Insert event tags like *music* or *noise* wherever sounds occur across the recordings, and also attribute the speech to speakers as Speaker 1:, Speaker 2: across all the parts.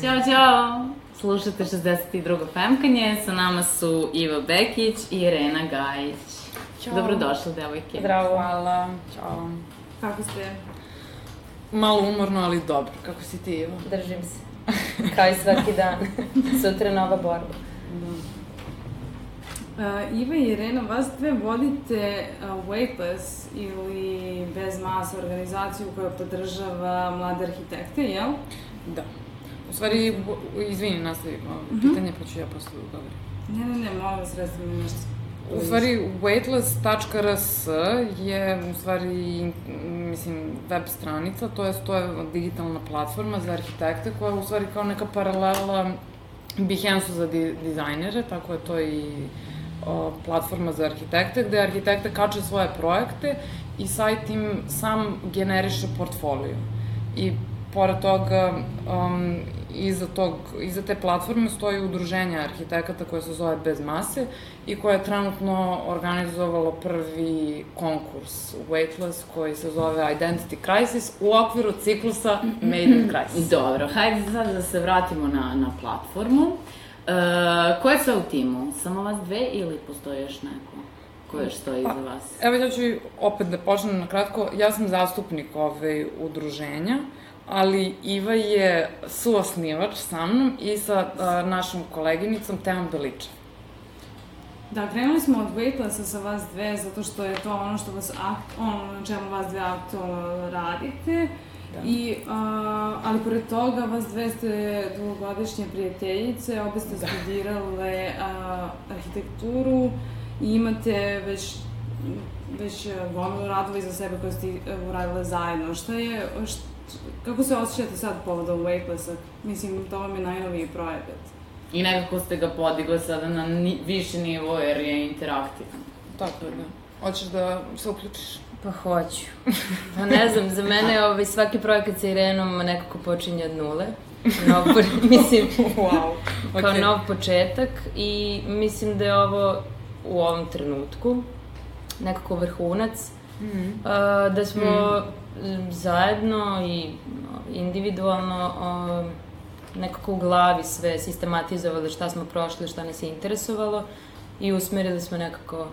Speaker 1: Ćao, čao! Slušate 62. Femkanje, sa nama su Iva Bekić i Irena Gajić.
Speaker 2: Ćao.
Speaker 1: Dobrodošle, devojke.
Speaker 2: Zdravo. Hvala. Ćao.
Speaker 3: Kako ste?
Speaker 2: Malo umorno, ali dobro. Kako si ti, Ivo?
Speaker 4: Držim se. *laughs* Kao i svaki dan. *laughs* Sutra nova borba.
Speaker 3: Uh, Iva i Irena, vas dve vodite uh, Weightless ili Bez masa organizaciju koja podržava mlade arhitekte, jel?
Speaker 2: Da. U stvari, izvini, nastavi malo pitanje, pa ću ja posle da govorim.
Speaker 3: Ne, ne, ne, molim vas, recite mi nešto.
Speaker 2: U stvari, weightless.rs je u stvari, mislim, web stranica, to je, to je digitalna platforma za arhitekte koja je u stvari kao neka paralela Behance-u za di, dizajnere, tako je to i o, platforma za arhitekte, gde arhitekte kače svoje projekte i sajt im sam generiše portfolio. I pored toga, um, iza, tog, iza te platforme stoji udruženje arhitekata koje se zove Bez mase i koje je trenutno organizovalo prvi konkurs Weightless koji se zove Identity Crisis u okviru ciklusa Made in Crisis.
Speaker 1: Dobro, hajde sad da se vratimo na, na platformu. E, ko je sve u timu? Samo vas dve ili postoji još neko? Ko još stoji iza vas?
Speaker 2: Evo ja ću opet da počnem na kratko. Ja sam zastupnik ove udruženja, ali Iva je suosnivač sa mnom i sa a, našom koleginicom Teom Beličev.
Speaker 3: Da, krenuli smo od Weightlessa sa vas dve, zato što je to ono što vas, akt, ono na čemu vas dve aktualno radite. Da. I, a, ali pored toga, vas dve ste dugogodišnje prijateljice, obe ste da. studirale a, arhitekturu i imate već već gomilu radova iza sebe koje ste e, uradile zajedno. Šta je, št, kako se osjećate sad povodom Weightlessa? Mislim, to vam je najnoviji projekat.
Speaker 1: I nekako ste ga podigle sada na ni, viši nivo jer je interaktivan.
Speaker 2: Tako da. Hoćeš da se uključiš?
Speaker 4: Pa hoću. Pa ne znam, za mene ovaj, svaki projekat sa Irenom nekako počinje od nule. Nov, *laughs* mislim,
Speaker 2: wow. *laughs*
Speaker 4: kao
Speaker 2: Okay.
Speaker 4: nov početak i mislim da je ovo u ovom trenutku nekako vrhunac.
Speaker 2: Mm.
Speaker 4: A, da smo m, zajedno i individualno nekako u glavi sve sistematizovali šta smo prošli, šta nas je interesovalo i usmerili smo nekako.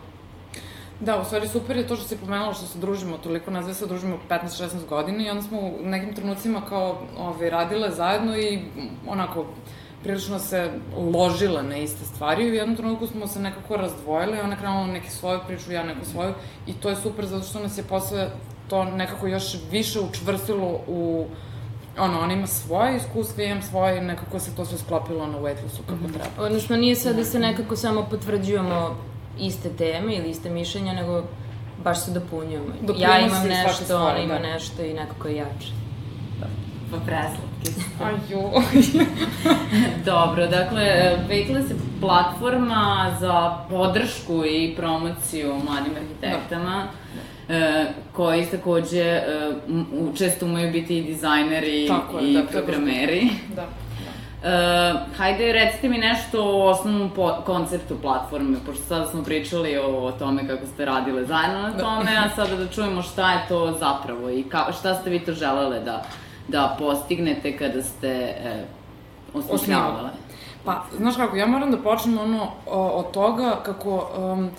Speaker 2: Da, u stvari super je to što si pomenula što se družimo toliko, nas dve se družimo 15-16 godina i onda smo u nekim trenucima kao ove, radile zajedno i onako prilično se ložile na iste stvari i u jednom trenutku smo se nekako razdvojile i ona krenula neku svoju priču, ja neku svoju i to je super zato što nas je posle to nekako još više učvrstilo u ono, ona ima svoje iskustva, ja imam svoje i nekako se to sve sklopilo na weightlessu kako treba.
Speaker 4: Odnosno, nije sad da se nekako samo potvrđujemo iste teme ili iste mišljenja, nego baš se dopunjujemo. ja
Speaker 2: Dopunjujemo
Speaker 4: imam nešto,
Speaker 2: svoje,
Speaker 4: ona ima
Speaker 2: da.
Speaker 4: nešto i nekako je jače.
Speaker 1: Pa preslatki. *laughs*
Speaker 2: Aju. *laughs*
Speaker 1: Dobro, dakle, Weightless je platforma za podršku i promociju mladim arhitektama, e, koji takođe e, često umeju biti i dizajneri
Speaker 2: Tako je,
Speaker 1: i
Speaker 2: da,
Speaker 1: programeri.
Speaker 2: da. *laughs*
Speaker 1: E, hajde, recite mi nešto o osnovnom po konceptu platforme, pošto sada smo pričali o, o tome kako ste radile zajedno na tome, a sada da čujemo šta je to zapravo i ka, šta ste vi to želele da, da postignete kada ste e, osmišljavale.
Speaker 2: Pa, znaš kako, ja moram da počnem ono o, od toga kako um,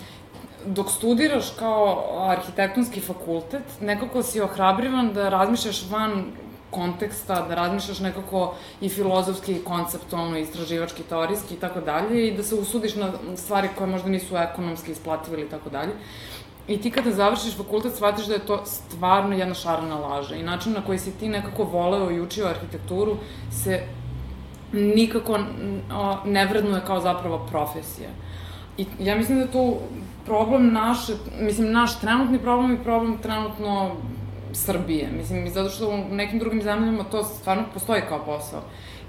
Speaker 2: dok studiraš kao arhitektonski fakultet, nekako si ohrabrivan da razmišljaš van konteksta, da razmišljaš nekako i filozofski, i konceptualno, istraživački, teorijski i tako dalje i da se usudiš na stvari koje možda nisu ekonomski isplative ili tako dalje. I ti kada završiš fakultet shvatiš da je to stvarno jedna šarena laža i način na koji si ti nekako voleo i učio arhitekturu se nikako ne vrednuje kao zapravo profesija. I ja mislim da to problem naše, mislim, naš trenutni problem i problem trenutno Srbije. Mislim, zato što u nekim drugim zemljama to stvarno postoji kao posao.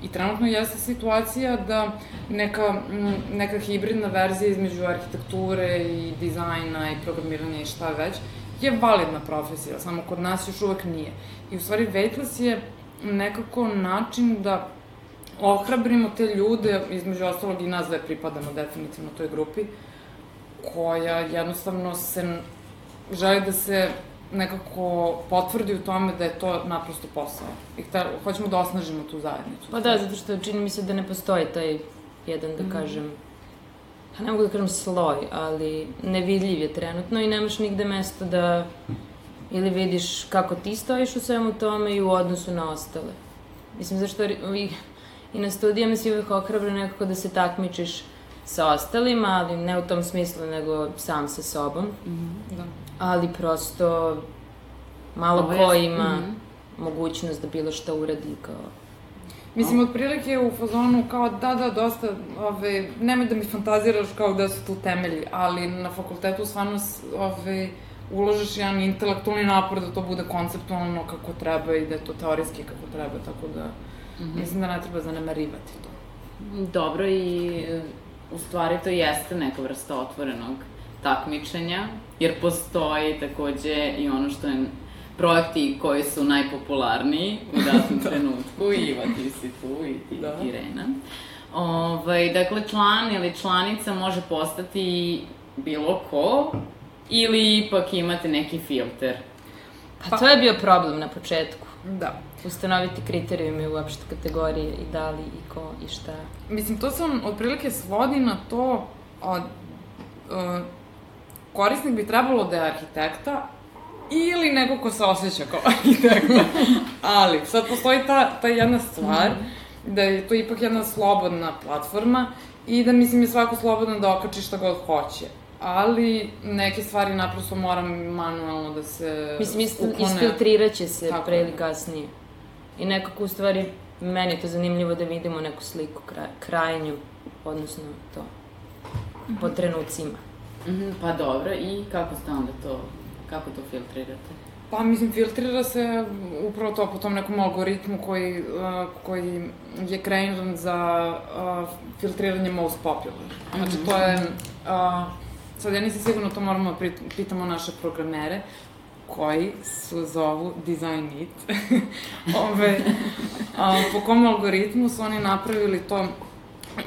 Speaker 2: I trenutno jeste situacija da neka, neka hibridna verzija između arhitekture i dizajna i programiranja i šta već je validna profesija, samo kod nas još uvek nije. I u stvari Weightless je nekako način da ohrabrimo te ljude, između ostalog i nas dve pripadamo definitivno toj grupi, koja jednostavno se želi da se nekako potvrdi u tome da je to naprosto posao. I hta, hoćemo da osnažimo tu zajednicu.
Speaker 4: Pa da, zato što čini mi se da ne postoji taj jedan, da mm. kažem, pa ne mogu da kažem sloj, ali nevidljiv je trenutno i nemaš nigde mesto da ili vidiš kako ti stojiš u svemu tome i u odnosu na ostale. Mislim, zašto i, i na studijama si uvek ohrabra nekako da se takmičiš sa ostalima, ali ne u tom smislu, nego sam sa sobom. Mm -hmm, da. Ali prosto malo Ovo ko je... ima mm -hmm. mogućnost da bilo šta uradi kao
Speaker 2: Mislim, otprilike u fazonu kao da, da, dosta, ove, nemoj da mi fantaziraš kao da su tu temelji, ali na fakultetu stvarno, ove, uložiš jedan intelektualni napor da to bude konceptualno kako treba i da je to teorijski kako treba, tako da mm -hmm. mislim da ne treba zanemarivati to.
Speaker 1: Dobro i u stvari to jeste neka vrsta otvorenog takmičenja, jer postoji takođe i ono što je projekti koji su najpopularniji u datom *laughs* da. trenutku, i Iva, ti si tu, i ti, da. Irena. Ovaj, dakle, član ili članica može postati bilo ko, ili ipak imate neki filter?
Speaker 4: Pa, pa to je bio problem na početku.
Speaker 2: Da.
Speaker 4: Ustanoviti kriterijume uopšte kategorije i da li i ko i šta.
Speaker 2: Mislim, to sam otprilike svodi na to od, uh, korisnik bi trebalo da je arhitekta ili neko ko se osjeća kao *laughs* arhitekta. Ali, sad postoji ta, ta jedna stvar, -hmm. da je to ipak jedna slobodna platforma i da, mislim, je svako slobodno da okači šta god hoće ali neke stvari naprosto moram manualno da se
Speaker 4: Mislim, isfiltrirat će se pre ili kasnije. I nekako, u stvari, meni je to zanimljivo da vidimo neku sliku kraj, krajnju, odnosno to, -hmm. po trenucima.
Speaker 1: Mm -hmm, pa dobro, i kako ste onda to, kako to filtrirate?
Speaker 2: Pa, mislim, filtrira se upravo to po tom nekom algoritmu koji, uh, koji je kreiran za uh, filtriranje most popular. Znači, to je... Uh, sad ja nisam sigurno, to moramo da pitamo naše programere, koji su zovu Design It. *laughs* Ove, a, po kom algoritmu su oni napravili to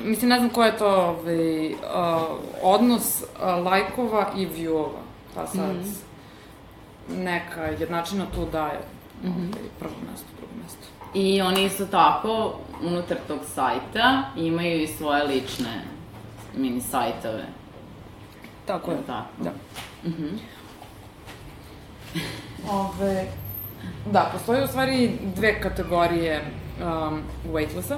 Speaker 2: Mislim, ne znam ko je to ove, a, odnos a, lajkova i viewova. Pa sad, mm -hmm. neka jednačina tu daje mm -hmm. ove, prvo mesto, drugo mesto.
Speaker 1: I oni isto tako, unutar tog sajta, imaju i svoje lične mini sajtove.
Speaker 2: Tako je.
Speaker 1: Tako.
Speaker 2: Da. Mm -hmm. Ove, da, postoje u stvari dve kategorije um, waitlista.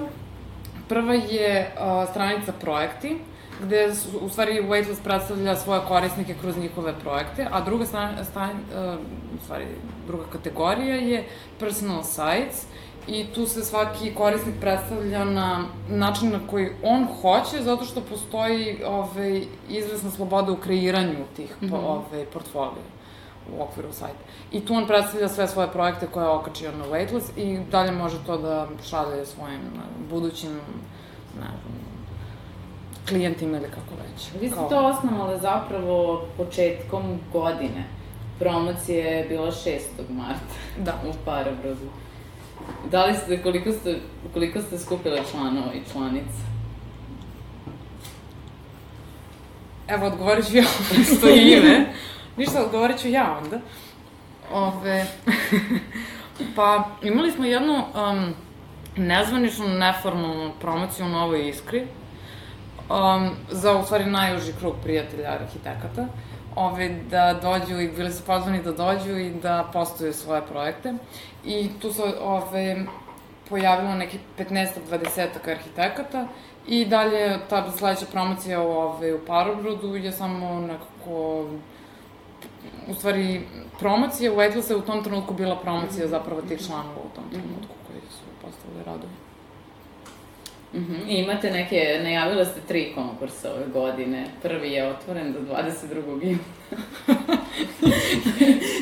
Speaker 2: Prva je uh, stranica projekti, gde su, u stvari waitlist predstavlja svoje korisnike kroz njihove projekte, a druga strana, strana uh, u stvari, druga kategorija je personal sites, i tu se svaki korisnik predstavlja na način na koji on hoće, zato što postoji ove, izvesna sloboda u kreiranju tih mm -hmm. ove, portfolija u okviru sajta. I tu on predstavlja sve svoje projekte koje je okačio na waitlist i dalje može to da šalje svojim budućim, ne znam, klijentima ili kako već.
Speaker 1: Vi ste to osnovali zapravo početkom godine. Promocija je bila 6. marta
Speaker 2: da.
Speaker 1: u Parabrodu. Da li ste, koliko ste, koliko ste skupile članova i članica?
Speaker 2: Evo, odgovorit ću ja, *laughs* stoji ime. *laughs* Ništa, odgovorit ću ja onda. Ove, *laughs* pa, imali smo jednu um, nezvaničnu, neformalnu promociju u Novoj Iskri um, za, u stvari, najuži krug prijatelja arhitekata ove, da dođu i bili su pozvani da dođu i da postoje svoje projekte. I tu se ove, pojavilo neki 15-20 arhitekata i dalje ta sledeća promocija ove, u Parobrodu je samo nekako u stvari promocija u Edlisa je u tom trenutku bila promocija zapravo tih članova u tom trenutku koji su postavili radovi.
Speaker 1: Mm -hmm. I imate neke, najavila ste tri konkursa ove godine. Prvi je otvoren do 22. juna.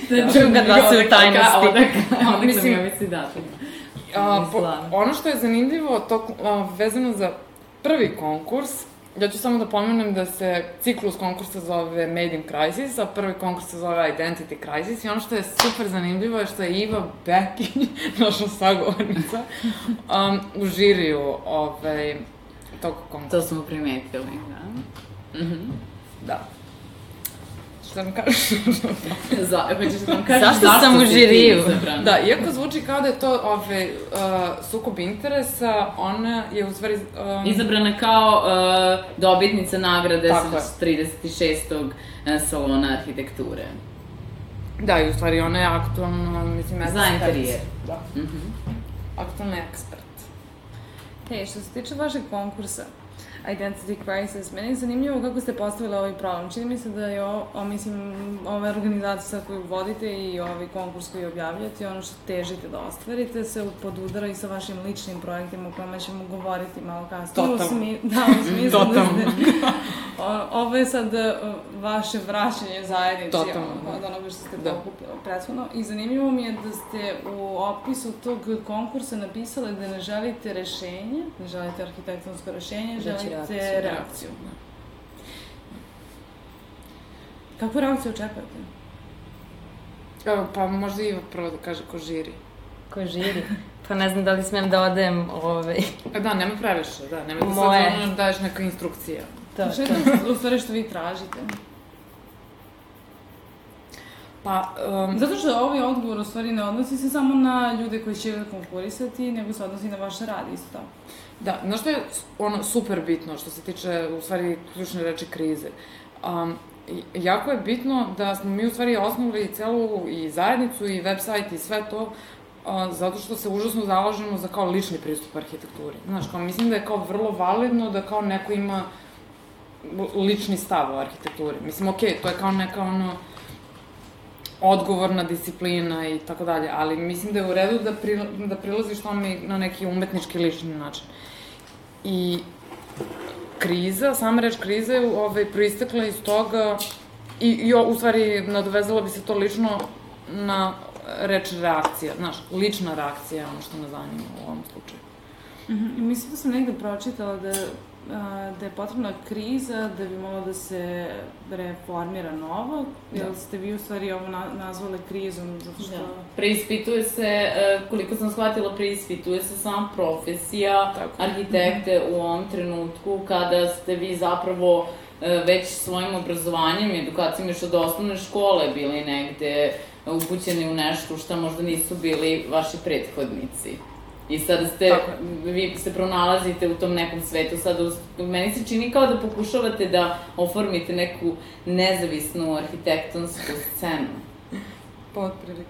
Speaker 4: znači, *laughs* da, da se u tajnosti.
Speaker 1: Onda *laughs* mislim, ja misli datum.
Speaker 2: A, po, ono što je zanimljivo, to a, vezano za prvi konkurs, ja ću samo da pomenem da se ciklus konkursa zove Made in Crisis, a prvi konkurs se zove Identity Crisis i ono što je super zanimljivo je što je Iva Bekinj, *laughs* naša sagovornica, um, u žiriju ovaj, tog konkursa.
Speaker 1: To smo primetili, da. Mhm. Mm
Speaker 2: da. Šta mi kažeš?
Speaker 1: Za, hoćeš da vam kažeš
Speaker 4: Zašto
Speaker 1: zašto
Speaker 4: sam u žiriju?
Speaker 2: Da, iako zvuči kao da je to ove, uh, sukob interesa, ona je u stvari... Um,
Speaker 1: Izabrana kao uh, dobitnica nagrade
Speaker 2: Tako
Speaker 1: sa 36. uh, salona arhitekture.
Speaker 2: Da, i u stvari ona je aktualno, mislim, ekspert.
Speaker 1: Za interijer.
Speaker 2: Da,
Speaker 1: Mhm.
Speaker 2: aktualni ekspert.
Speaker 3: Hej, što se tiče vašeg konkursa, Identity Crisis, meni je zanimljivo kako ste postavili ovaj problem. Čini mi se da je ovo, o, mislim, ova organizacija koju vodite i ovaj konkurs koji objavljate ono što težite da ostvarite se podudara i sa vašim ličnim projektima o kojima ćemo govoriti malo kasnije. U
Speaker 2: Totalno.
Speaker 3: smi, da, u smislu da ste... *laughs* O, ovo je sad uh, vaše vraćanje zajednici ono, od
Speaker 2: da.
Speaker 3: onoga što ste
Speaker 2: Da.
Speaker 3: prethodno. I zanimljivo mi je da ste u opisu tog konkursa napisali da ne želite rešenje, ne želite arhitektonsko rešenje,
Speaker 4: Već
Speaker 3: želite
Speaker 4: reakciju.
Speaker 3: reakciju. Kakvu reakciju očekujete?
Speaker 2: Evo, pa možda Iva prvo da kaže ko žiri.
Speaker 4: Ko žiri? Pa ne znam da li smem da odem ovaj...
Speaker 2: E, da, nema previše, da, nema da
Speaker 4: Moje.
Speaker 2: sad ono daješ neka instrukcija.
Speaker 4: To,
Speaker 3: Šta je
Speaker 4: to.
Speaker 3: to u stvari što vi tražite?
Speaker 2: Pa, um,
Speaker 3: Zato što ovaj odgovor u stvari ne odnosi se samo na ljude koji će konkurisati, nego se odnosi na vaš rad isto tako.
Speaker 2: Da, znaš što je ono super bitno što se tiče u stvari ključne reči krize? Um, jako je bitno da smo mi u stvari osnovali celu i zajednicu i website i sve to a, zato što se užasno zalažemo za kao lični pristup arhitekturi. Znaš, kao mislim da je kao vrlo validno da kao neko ima lični stav o arhitekturi. Mislim, okej, to je kao neka ono odgovorna disciplina i tako dalje, ali mislim da je u redu da, prila, da prilaziš tome na neki umetnički lični način. I kriza, sama reč kriza je ovaj, proistekla iz toga i, i u stvari nadovezala bi se to lično na reč reakcija, znaš, lična reakcija je ono što nas zanima u ovom slučaju.
Speaker 3: Mhm. I Mislim da sam negde pročitala da, da je potrebna kriza da bi moglo da se reformira novo,
Speaker 2: Da.
Speaker 3: jer ste vi u stvari ovo na, nazvali krizom, zato što...
Speaker 1: Da. Preispituje se, e, koliko sam shvatila, preispituje se sama profesija
Speaker 2: Tako.
Speaker 1: arhitekte u ovom trenutku kada ste vi zapravo e, već svojim obrazovanjem i edukacijom još od osnovne škole bili negde upućeni u nešto što možda nisu bili vaši prethodnici. I sada ste, vi se pronalazite u tom nekom svetu, sada us- meni se čini kao da pokušavate da oformite neku nezavisnu arhitektonsku scenu.
Speaker 2: Pa otprilike.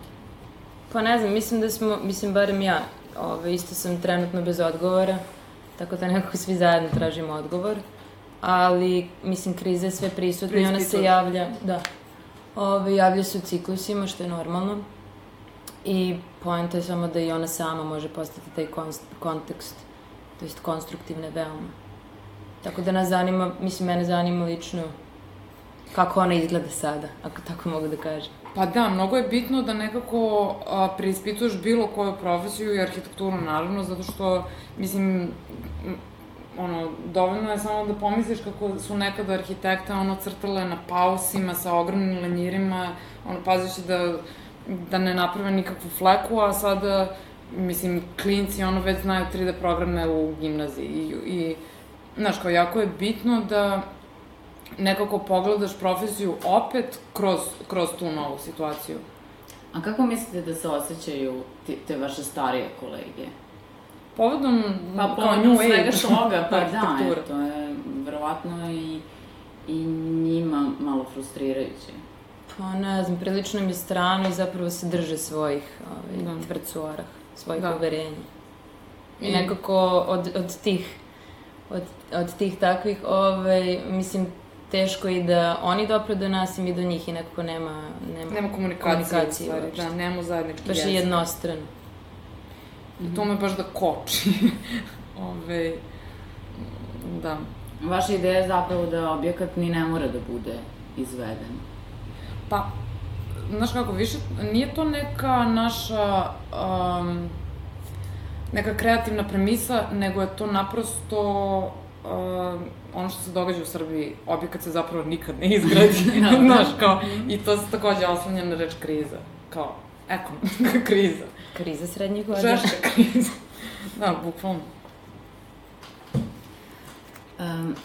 Speaker 4: Pa ne znam, mislim da smo, mislim barem ja, ove, isto sam trenutno bez odgovora, tako da nekako svi zajedno tražimo odgovor. Ali, mislim, kriza je sve prisutna i ona se javlja, da, ove, javlja se u ciklusima, što je normalno. I poenta je samo da i ona sama može postati taj kontekst, to jest konstruktivne veoma. Tako da nas zanima, mislim, mene zanima lično kako ona izgleda sada, ako tako mogu da kažem.
Speaker 2: Pa da, mnogo je bitno da nekako a, preispituješ bilo koju profesiju i arhitekturu, naravno, zato što, mislim, ono, dovoljno je samo da pomisliš kako su nekada arhitekte, ono, crtale na pausima sa ogromnim lenjirima, ono, pazići da, da ne naprave nikakvu fleku, a sada, mislim, klinci, ono, već znaju 3D programe u gimnaziji i, i znaš, kao, jako je bitno da nekako pogledaš profesiju opet kroz, kroz tu novu situaciju.
Speaker 1: A kako mislite da se osjećaju ti, te vaše starije kolege?
Speaker 2: Povodom
Speaker 1: Pa
Speaker 2: kao New
Speaker 1: svega
Speaker 2: Age
Speaker 1: toga, pa da, to je verovatno i, i njima malo frustrirajuće.
Speaker 4: Pa ne znam, prilično mi je strano i zapravo se drže svojih ovaj,
Speaker 2: Da.
Speaker 4: tvrdsora, svojih
Speaker 2: Da.
Speaker 4: uverenja. I
Speaker 2: I-
Speaker 4: nekako od, od tih od, od tih takvih, ovaj, mislim, teško i da oni dopre do nas i mi do njih i nekako nema, nema,
Speaker 2: Nema komunikacije,
Speaker 4: Komunikacije
Speaker 2: stvari,
Speaker 4: uopšte.
Speaker 2: da, nemamo zajednički
Speaker 4: baš je
Speaker 2: jezik.
Speaker 4: jednostrano.
Speaker 2: I to me baš da koči. *laughs* Ove, da.
Speaker 1: Vaša ideja je zapravo da objekat ni ne mora da bude izveden.
Speaker 2: Pa, znaš kako, više, nije to neka naša um, neka kreativna premisa, nego je to naprosto uh, ono što se događa u Srbiji, objekat se zapravo nikad ne izgradi, *laughs* *laughs* znaš, kao, i to se takođe oslanja na reč kriza, kao, ekonomska *laughs* kriza.
Speaker 4: Kriza srednjih godina.
Speaker 2: Žešća kriza. da, bukvalno.
Speaker 1: Um,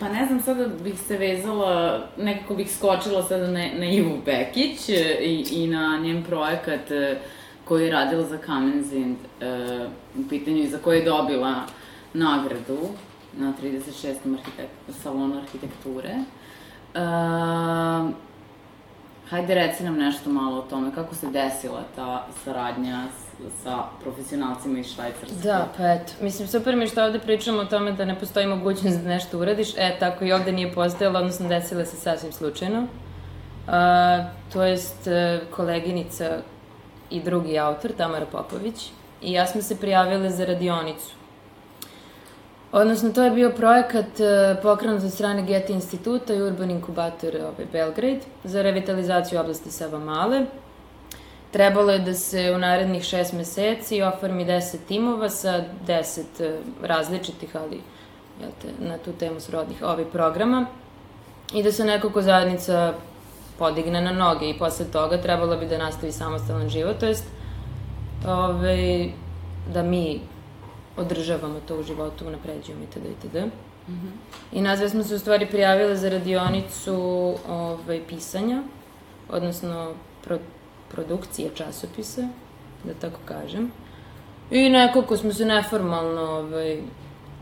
Speaker 1: pa ne znam, sada bih se vezala, nekako bih skočila sada na, na Ivu Bekić e, i, i na njen projekat e, koji je radila za Kamenzind uh, u pitanju i za koje je dobila nagradu na 36. Arhitek salonu arhitekture. Uh, hajde reci nam nešto malo o tome, kako se desila ta saradnja sa profesionalcima iz Švajcarske.
Speaker 4: Da, pa eto. Mislim, super mi što ovde pričamo o tome da ne postoji mogućnost da nešto uradiš. E, tako i ovde nije postojalo, odnosno desila se sasvim slučajno. Uh, to jest, uh, koleginica i drugi autor, Tamara Popović, i ja smo se prijavile za radionicu. Odnosno, to je bio projekat uh, pokrenut od strane Getty instituta i Urban Inkubator ovaj, Belgrade za revitalizaciju oblasti Sava Male. Trebalo je da se u narednih šest meseci oformi deset timova sa deset uh, različitih, ali jel te, na tu temu srodnih ovih programa i da se nekako zajednica podigne na noge i posle toga trebalo bi da nastavi samostalan život, to jest ove, da mi održavamo to u životu, unapređujemo itd. itd. Mm -hmm. I nazve smo se u stvari prijavile za radionicu ovaj, pisanja, odnosno pro, produkcije časopisa, da tako kažem. I nekako smo se neformalno ovaj,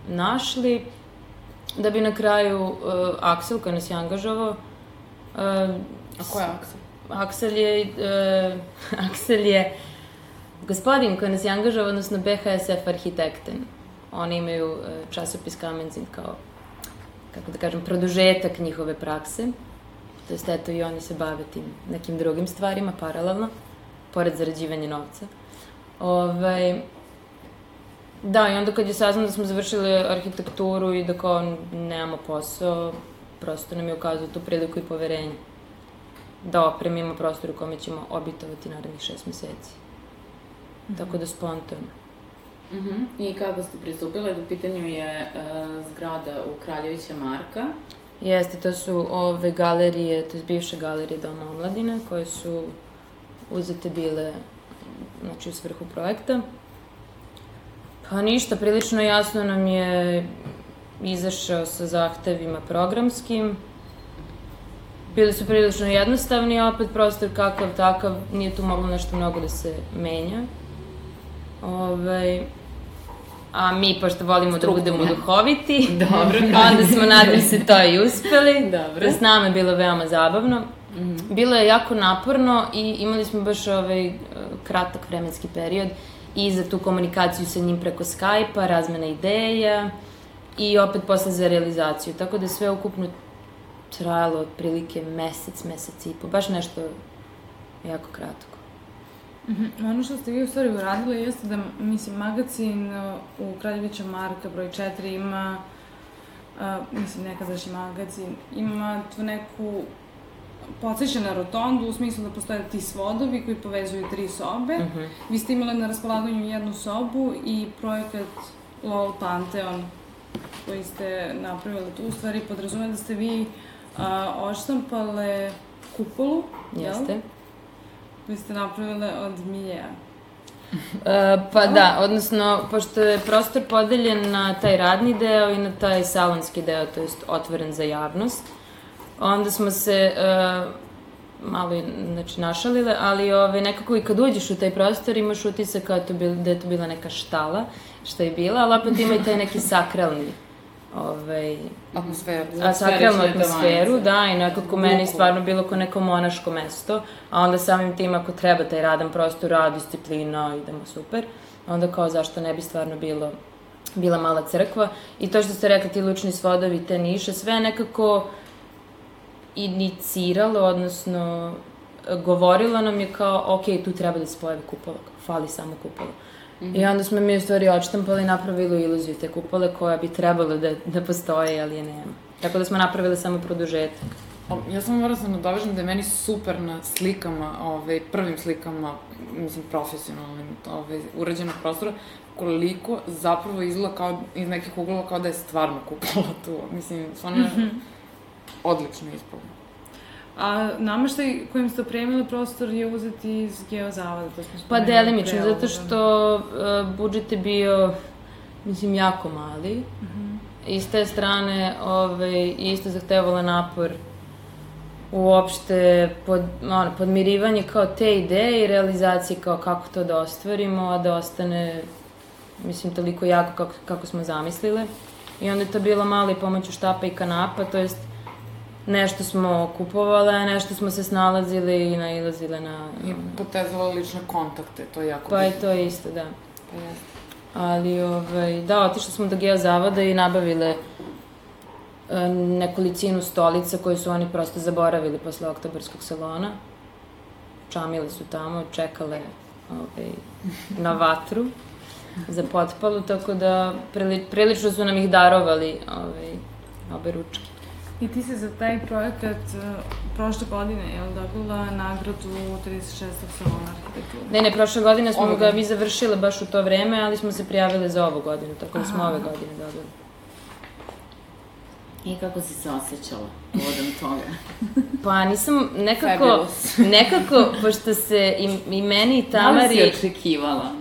Speaker 4: našli, da bi na kraju uh, Aksel koji nas je angažovao, uh,
Speaker 2: A ko je Aksel?
Speaker 4: Aksel je, uh, *laughs* Aksel je gospodin koji nas je angažao, odnosno BHSF arhitekten. Oni imaju uh, časopis Kamenzin kao, kako da kažem, produžetak njihove prakse. To jest, eto, i oni se bave tim nekim drugim stvarima, paralelno, pored zarađivanja novca. Ovaj, da, i onda kad je saznam da smo završili arhitekturu i da kao nemamo posao, prosto nam je ukazao tu priliku i poverenje da opremimo prostor u kome ćemo obitovati narednih šest meseci. Mm -hmm. Tako da spontano.
Speaker 1: Mm -hmm. I kako ste pristupile? U pitanju je uh, zgrada u Kraljevića Marka.
Speaker 4: Jeste, to su ove galerije, to je bivše galerije Doma omladine, koje su uzete bile znači, u svrhu projekta. Pa ništa, prilično jasno nam je izašao sa zahtevima programskim, bili su prilično jednostavni, opet prostor kakav takav, nije tu moglo nešto mnogo da se menja. Ove, ovaj, a mi, pošto volimo da budemo duhoviti, *laughs*
Speaker 1: Dobro,
Speaker 4: onda smo, nadam se, to i uspeli.
Speaker 1: Dobro.
Speaker 4: S nama je bilo veoma zabavno. Mm -hmm. Bilo je jako naporno i imali smo baš ovaj kratak vremenski period i za tu komunikaciju sa njim preko Skype-a, razmena ideja i opet posle za realizaciju. Tako da sve ukupno trajalo otprilike mesec, mesec i po, baš nešto jako kratko.
Speaker 3: Mm -hmm. Ono što ste vi u stvari uradili jeste da, mislim, magazin uh, u Kraljevića Marka broj 4 ima, uh, mislim, nekadašnji magazin, ima tu neku podsjeća na rotondu u smislu da postoje ti svodovi koji povezuju tri sobe. Mm -hmm. Vi ste imali na raspolaganju jednu sobu i projekat LOL Pantheon koji ste napravili tu, u stvari podrazume da ste vi a, oštampale kupolu,
Speaker 4: Jeste. Jel?
Speaker 3: Vi ste napravile od miljeja. *laughs*
Speaker 4: E, pa da, odnosno, pošto je prostor podeljen na taj radni deo i na taj salonski deo, to jest otvoren za javnost, onda smo se e, malo znači, našalile, ali ove, nekako i kad uđeš u taj prostor imaš utisak kao to bil, da je to bila neka štala, što je bila, ali opet ima i taj neki sakralni ovaj,
Speaker 2: atmosferu.
Speaker 4: A sakralnu atmosferu, da, i nekako meni stvarno bilo kao neko monaško mesto, a onda samim tim ako treba taj radan prostor, rad, disciplina, idemo super, onda kao zašto ne bi stvarno bilo bila mala crkva. I to što ste rekli ti lučni svodovi, te niše, sve nekako iniciralo, odnosno govorilo nam je kao, ok, tu treba da se pojavi kupola, fali samo kupola. Mm -hmm. I onda smo mi u stvari odštampali i napravili iluziju te kupole koja bi trebalo da, da postoje, ali je nema. Tako da smo napravili samo produžetak.
Speaker 2: Ja samo moram da se nadovežem da je meni super na slikama, ovaj, prvim slikama, mislim, profesionalnim, ovaj, urađenog prostora, koliko zapravo izgleda kao, iz nekih uglova kao da je stvarno kupola tu. Mislim, stvarno je mm -hmm. odlično ispalo.
Speaker 3: A nameštaj kojim ste opremili prostor je uzeti iz geozavoda, to smo
Speaker 4: Pa delimično, zato što uh, budžet je bio, mislim, jako mali. Mm -hmm. I s te strane, ovaj, isto zahtevala napor uopšte pod, ono, podmirivanje kao te ideje i realizacije kao kako to da ostvarimo, a da ostane, mislim, toliko jako kako, kako smo zamislile. I onda je to bilo malo i pomoću štapa i kanapa, to jest nešto smo kupovale, nešto smo se snalazili i nailazile na...
Speaker 2: I potezovali lične kontakte, to je jako
Speaker 4: Pa bitno. i to je isto, da. Pa jeste. Ali, ovaj, da, otišli smo do geozavoda i nabavile e, nekolicinu stolica koje su oni prosto zaboravili posle oktobarskog salona. Čamile su tamo, čekale ovaj, na vatru za potpalu, tako da prili, prilično su nam ih darovali ovaj, obe ručke.
Speaker 3: I ti se za taj projekat uh, prošle godine, je li dobila nagradu 36. salona arhitekture?
Speaker 4: Ne, ne, prošle godine smo ove ga mi završile baš u to vreme, ali smo se prijavile za ovu godinu, tako da smo Aha. ove godine dobili.
Speaker 1: I kako si se osjećala povodom toga?
Speaker 4: pa nisam nekako, *laughs* nekako, pošto se i, i meni i Tamari...
Speaker 1: Da li si očekivala?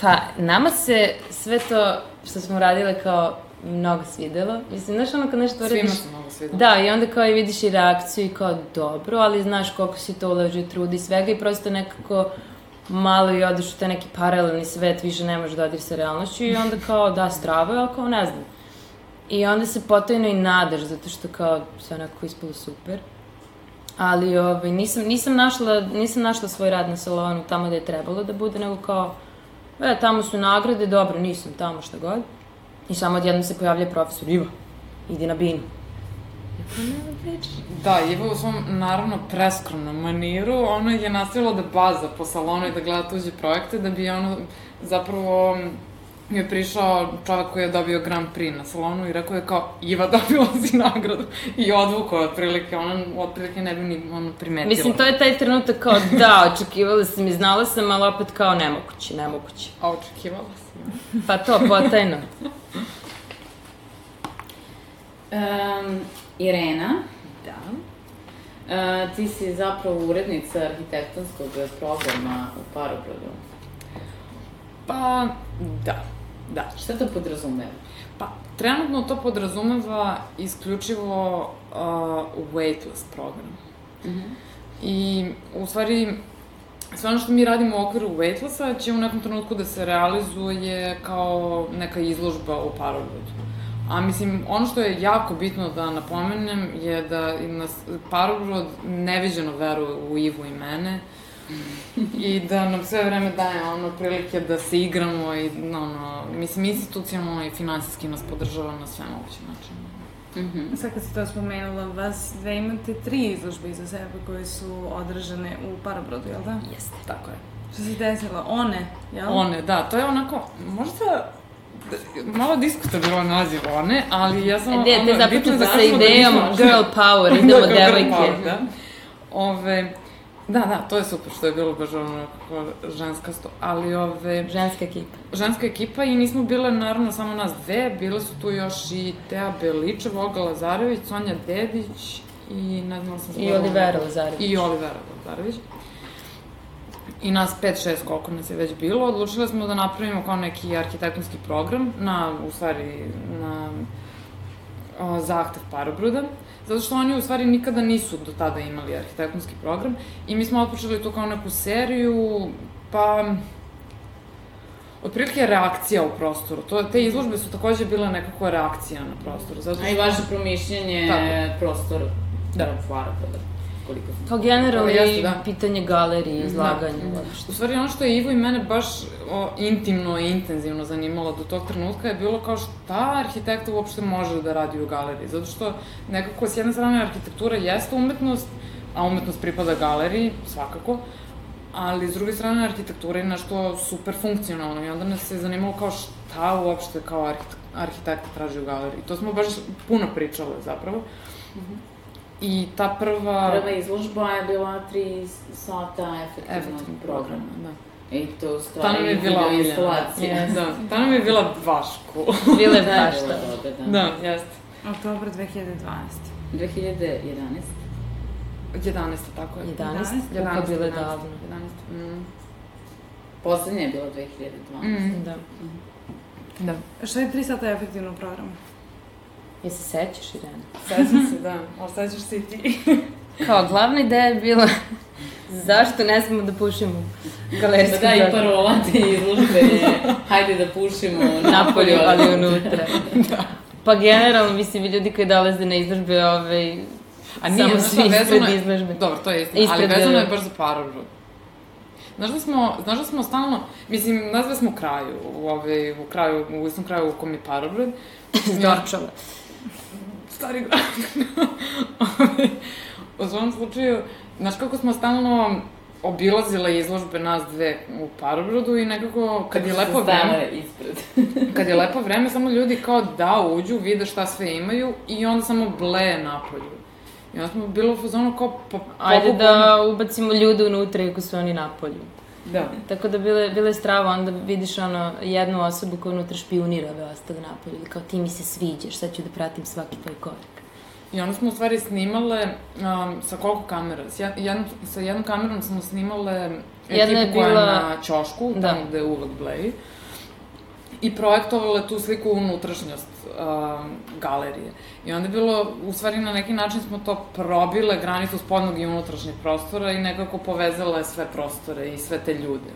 Speaker 4: Pa, nama se sve to što smo radile kao mnogo svidelo. Mislim, znaš ono kad nešto
Speaker 2: Svima radiš... Svima se mnogo svidelo.
Speaker 4: Da, i onda kao i vidiš i reakciju i kao dobro, ali znaš koliko si to ulaži trudi i svega i prosto nekako malo i odeš u te neki paralelni svet, više ne možeš da odiš sa realnošću i onda kao da, stravo je, ali kao ne znam. I onda se potajno i nadaš, zato što kao sve onako ispalo super. Ali ovaj, nisam, nisam, našla, nisam našla svoj rad na salonu tamo gde je trebalo da bude, nego kao, e, tamo su nagrade, dobro, nisam tamo šta god. I samo odjednom se pojavlja profesor, Iva, idi na binu.
Speaker 2: Da, Iva u svom, naravno, preskromnom maniru, ono je nastavila da baza po salonu i da gleda tuđe projekte, da bi ono, zapravo, mi je prišao čovek koji je dobio Grand Prix na salonu i rekao je kao, Iva *laughs* dobila si nagradu i odvukao otprilike, ona otprilike ne bi ni ono primetila.
Speaker 4: Mislim, to je taj trenutak kao, da, očekivala sam i znala sam, ali opet kao nemoguće, nemoguće.
Speaker 2: A očekivala sam.
Speaker 4: Pa to, potajno.
Speaker 1: Um, Irena.
Speaker 3: Da.
Speaker 1: Uh, ti si zapravo urednica arhitektonskog programa u Parobrodu.
Speaker 2: Pa, da. Da.
Speaker 1: Šta to podrazumeva?
Speaker 2: Pa, trenutno to podrazumeva isključivo uh, waitlist program. Mm -hmm. I, u stvari, sve ono što mi radimo u okviru waitlista će u nekom trenutku da se realizuje kao neka izložba u Parobrodu. A mislim, ono što je jako bitno da napomenem je da nas Parobrod neviđeno veruje u Ivu i mene i da nam sve vreme daje ono prilike da se igramo i ono, mislim, institucionalno i finansijski nas podržava na sve moguće načine.
Speaker 3: Mm -hmm. Sad kad si to spomenula, vas dve imate tri izložbe iza sebe koje su održane u Parabrodu, jel da?
Speaker 2: Jeste. Tako je.
Speaker 3: Što se desilo? One, jel?
Speaker 2: One, da. To je onako, možda malo diskutabilno naziv one, ali ja sam...
Speaker 4: E, ne, te započete sa idejom da girl power, *laughs* idemo devojke.
Speaker 2: Da. Ove, Da, da, to je super što je bilo baš ono kako ženska sto, ali ove...
Speaker 4: Ženska ekipa.
Speaker 2: Ženska ekipa i nismo bile naravno samo nas dve, bile su tu još i Teja Beličev, Olga Lazarević, Sonja Dedić i ne znam sam
Speaker 4: I Olivera Lazarević.
Speaker 2: I Olivera Lazarević i nas 5-6 koliko nas je već bilo, odlučili smo da napravimo kao neki arhitektonski program na, u stvari, na o, zahtev Parobruda, zato što oni u stvari nikada nisu do tada imali arhitektonski program i mi smo otpočeli to kao neku seriju, pa otprilike reakcija u prostoru. To, te izložbe su takođe bile nekako reakcija na prostoru.
Speaker 1: Zato što... A i vaše promišljenje prostora da. Parobruda
Speaker 4: koliko sam... Kao generalno je da. pitanje galerije, da. izlaganja. Da.
Speaker 2: U stvari ono što je Ivo i mene baš o, intimno i intenzivno zanimalo do tog trenutka je bilo kao šta arhitekta uopšte može da radi u galeriji. Zato što nekako s jedne strane arhitektura jeste umetnost, a umetnost pripada galeriji, svakako, ali s druge strane arhitektura je nešto super funkcionalno i onda nas se zanimalo kao šta uopšte kao arhitekta traži u galeriji. To smo baš puno pričale zapravo. Mm -hmm. I ta prva...
Speaker 1: Prva izložba je bila tri sata efektivnog
Speaker 2: efektivnog
Speaker 1: programa.
Speaker 2: programa, da.
Speaker 1: I to u
Speaker 2: Ta
Speaker 1: stvari
Speaker 2: nam je bila
Speaker 1: instalacija.
Speaker 2: Da, ta nam je bila baš cool. *laughs*
Speaker 1: Da, je
Speaker 4: baš
Speaker 1: bilo da.
Speaker 2: da, jeste.
Speaker 3: Oktober 2012.
Speaker 1: 2011.
Speaker 2: 11. tako je.
Speaker 4: 11,
Speaker 3: 11,
Speaker 4: kako bile
Speaker 2: 11,
Speaker 4: davno.
Speaker 2: 11. Mm.
Speaker 1: Poslednje je bilo 2012.
Speaker 2: Mm.
Speaker 4: Da.
Speaker 2: Da.
Speaker 3: Šta je 3 sata efektivnog programa?
Speaker 4: Je se sećaš, Irena? *laughs*
Speaker 2: Sećam se, da. Ali sećaš se i ti. *laughs*
Speaker 4: Kao, glavna ideja je bila *laughs* zašto ne smemo da pušimo galerijski
Speaker 1: Da, da, i parola te izložbe je hajde da pušimo
Speaker 4: napolju, ali unutra. Pa generalno, mislim, ljudi koji dolaze na izložbe, ovaj,
Speaker 2: A nije,
Speaker 4: samo svi
Speaker 2: šta,
Speaker 4: ispred
Speaker 2: je-
Speaker 4: izložbe.
Speaker 2: Dobro, to je istina, ali
Speaker 4: Ispred,
Speaker 2: vezano je
Speaker 4: e,
Speaker 2: baš za parobrod. Znaš da smo, znaš da smo stalno, mislim, nazve smo u kraju, u, ovaj, u kraju, u istom kraju u kom je parobrod.
Speaker 4: Iz Dorčola.
Speaker 2: Stari grad. *laughs* U svom slučaju, znaš kako smo stalno obilazile izložbe nas dve u Parobrodu i nekako kad je lepo vreme,
Speaker 1: ispred. *laughs* *laughs*
Speaker 2: kad je lepo vreme, samo ljudi kao da uđu, vide šta sve imaju i onda samo bleje napolju. I onda smo bilo u fazonu kao pa,
Speaker 4: Ajde da ubacimo ljude unutra iako su oni napolju.
Speaker 2: Da.
Speaker 4: Tako da bile, bile strava, onda vidiš ono, jednu osobu koja unutra špionira ove ostale napolju. Ili kao ti mi se sviđaš, sad ću da pratim svaki tvoj korak.
Speaker 2: I onda smo u stvari snimale um, sa koliko kamera? S jed, jednom, sa jednom kamerom smo snimale
Speaker 4: Jedna je
Speaker 2: ekipu koja je
Speaker 4: bila-
Speaker 2: na ćošku,
Speaker 4: Da.
Speaker 2: tamo gde je uvek bleji. I projektovale tu sliku unutrašnjost um, galerije. I onda je bilo, u stvari na neki način smo to probile granicu spodnog i unutrašnjeg prostora i nekako povezale sve prostore i sve te ljude.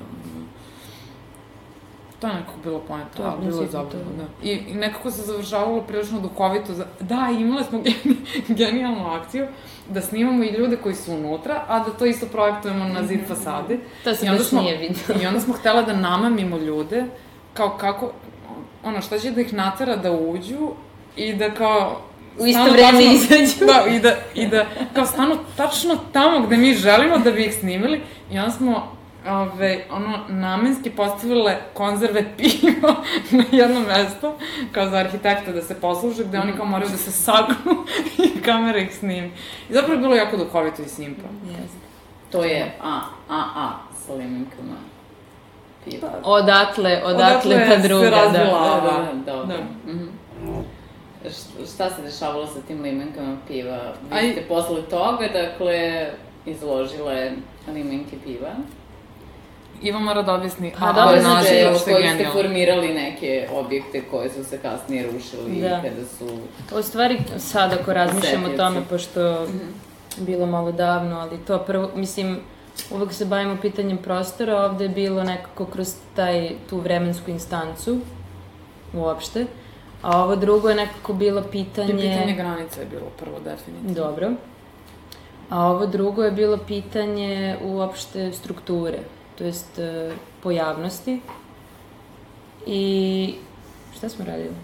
Speaker 2: To je nekako bilo poenta,
Speaker 4: To
Speaker 2: ali bilo je zabavno, da. I, I nekako se završavalo prilično duhovito. Za... Da, imale smo geni, *laughs* genijalnu akciju da snimamo i ljude koji su unutra, a da to isto projektujemo na zid fasade.
Speaker 4: To se baš nije vidio.
Speaker 2: I onda smo htela da namamimo ljude, kao kako, ono, šta će da ih natera da uđu i da kao...
Speaker 4: U isto vreme izađu.
Speaker 2: Da, i da, i da kao stanu tačno tamo gde mi želimo da bi ih snimili i onda smo ove, ono, namenski postavile konzerve *laughs* piva na jedno mesto, kao za arhitekta da se posluže, gde oni kao moraju da se sagnu *laughs* i kamera ih snimi. I zapravo je bilo jako duhovito i simpa.
Speaker 4: Jeste.
Speaker 1: To je A, A, A sa limenkama.
Speaker 4: Odatle, odatle,
Speaker 2: Odatle
Speaker 4: pa
Speaker 2: se
Speaker 4: druga,
Speaker 2: razvila.
Speaker 4: da.
Speaker 1: Da, da, da, dobro.
Speaker 2: Da.
Speaker 1: Mhm. Š- Šta se dešavalo sa tim limenkama piva? Vi
Speaker 2: Aj-
Speaker 1: ste posle toga, dakle, izložile limenke piva.
Speaker 2: Iva mora da objasni,
Speaker 4: Pa
Speaker 2: a,
Speaker 4: dobro,
Speaker 2: ali
Speaker 4: znači,
Speaker 2: je
Speaker 1: Koji ste
Speaker 2: genijalno.
Speaker 1: formirali neke objekte koje su se kasnije rušili
Speaker 4: Da.
Speaker 1: kada su...
Speaker 4: U stvari, sad ako razmišljam o tome, pošto je bilo malo davno, ali to prvo, mislim, uvek se bavimo pitanjem prostora, ovde je bilo nekako kroz taj, tu vremensku instancu, uopšte, a ovo drugo je nekako bilo
Speaker 2: I
Speaker 4: pitanje...
Speaker 2: pitanje granice je bilo prvo definitivno.
Speaker 4: Dobro. A ovo drugo je bilo pitanje uopšte strukture, to jest pojavnosti. I šta smo radili?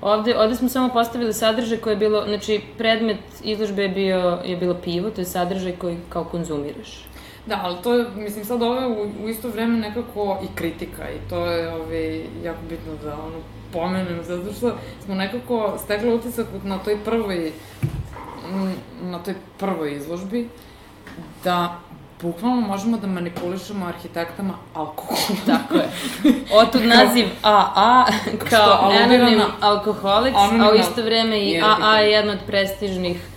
Speaker 4: Ovde, ovde smo samo postavili sadržaj koji je bilo, znači predmet izložbe je, bio, je bilo pivo, to je sadržaj koji kao konzumiraš.
Speaker 2: Da, ali to je, mislim, sad ovo je u, u isto vreme nekako i kritika i to je ovaj, jako bitno da ono pomenem, zato što smo nekako stekli utisak na toj prvoj, m, na toj prvoj izložbi da bukvalno možemo da manipulišemo arhitektama alkoholom. *laughs*
Speaker 4: Tako je. *laughs* Otud naziv AA kao anonim alkoholic, a u isto vreme i AA je jedna od prestižnih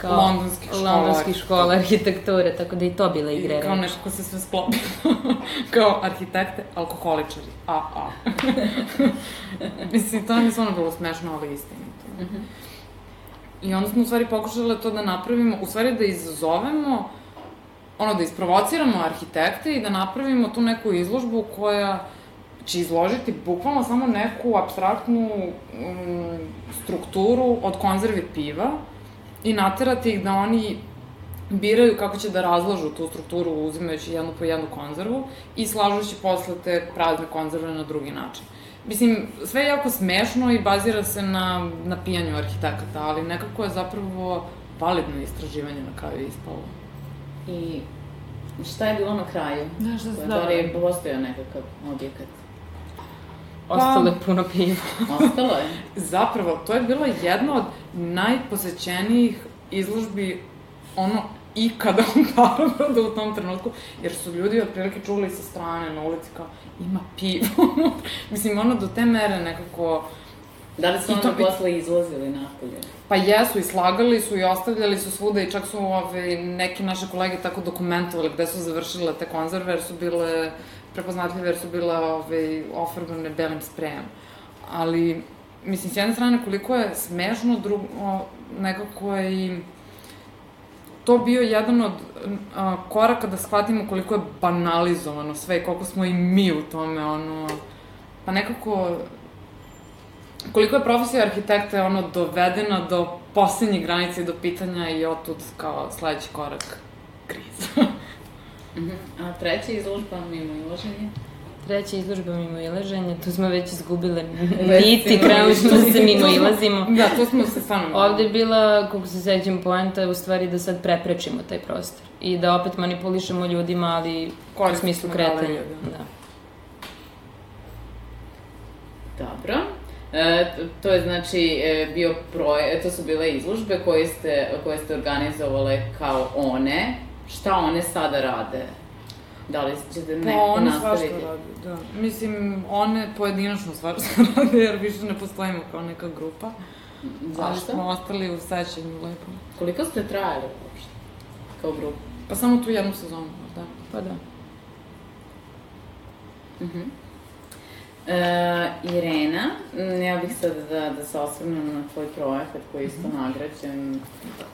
Speaker 4: kao
Speaker 2: Londonskih škola arhitekture.
Speaker 4: škola arhitekture, tako da i to bila igre
Speaker 2: I kao
Speaker 4: reči.
Speaker 2: nekako se sve sklopi. *laughs* kao arhitekte, alkoholičari. A, a. *laughs* Mislim, to nam je stvarno bilo smešno, ali istinito. I onda smo u stvari pokušale to da napravimo, u stvari da izazovemo, ono, da isprovociramo arhitekte i da napravimo tu neku izložbu koja će izložiti bukvalno samo neku abstraktnu um, strukturu od konzervi piva i naterati ih da oni biraju kako će da razlažu tu strukturu uzimajući jednu po jednu konzervu i slažući posle te prazne konzerve na drugi način. Mislim, sve je jako smešno i bazira se na, na pijanju arhitekata, ali nekako je zapravo validno istraživanje na kraju ispalo.
Speaker 1: I šta je bilo na kraju?
Speaker 3: Da, šta se
Speaker 1: Da li je postojao nekakav objekat?
Speaker 4: Ostalo je puno piva.
Speaker 1: Ostalo je? *laughs*
Speaker 2: Zapravo, to je bilo jedno od najposećenijih izložbi ono ikada u Beogradu u tom trenutku, jer su ljudi otprilike čuli sa strane na ulici kao ima pivo. *laughs* Mislim, ono do te mere nekako...
Speaker 1: Da li su onda
Speaker 2: bi-
Speaker 1: posle izlazili napolje?
Speaker 2: Pa jesu, i slagali su i ostavljali su svuda i čak su ove, neki naše kolege tako dokumentovali gde su završile te konzerve, jer su bile prepoznatljive, jer su bile ove, ofarbane belim sprejem. Ali, mislim, s jedne strane koliko je smešno, drugo, nekako je i to bio jedan od a, koraka da shvatimo koliko je banalizovano sve i koliko smo i mi u tome, ono, pa nekako koliko je profesija arhitekta ono dovedena do poslednjih granice i do pitanja i otud kao sledeći korak.
Speaker 1: Mhm. A treća izložba mimo ilaženje?
Speaker 4: Treća izložba mimo ilaženja, tu smo već izgubile *laughs* niti, *laughs*
Speaker 1: smo
Speaker 4: da se mimo
Speaker 2: Tu
Speaker 4: ilazimo.
Speaker 2: Da, to smo se stvarno...
Speaker 4: Ovde je bila, kako se sećam, poenta u stvari da sad preprečimo taj prostor. I da opet manipulišemo ljudima, ali u
Speaker 2: Koristimo
Speaker 4: smislu
Speaker 2: galeriju,
Speaker 4: kretanja.
Speaker 2: da.
Speaker 1: Dobro. E, to je znači e, bio proje, to su bile izložbe koje ste, koje ste organizovale kao one. Šta one sada rade? Da li ćete
Speaker 2: Pa
Speaker 1: neko
Speaker 2: one svašta
Speaker 1: nastaviti?
Speaker 2: rade, da. Mislim, one pojedinačno svašta *laughs* rade, jer više ne postojimo kao neka grupa. Ali
Speaker 1: Zašto?
Speaker 2: smo ostali u sećanju lepo.
Speaker 1: Koliko ste trajali uopšte? Kao grupa?
Speaker 2: Pa samo tu jednu sezonu, da.
Speaker 4: Pa da.
Speaker 1: Mhm. E, Irena, ja bih sad da, da se osvrnem na tvoj projekat koji je isto
Speaker 2: Mhm.
Speaker 1: nagrađen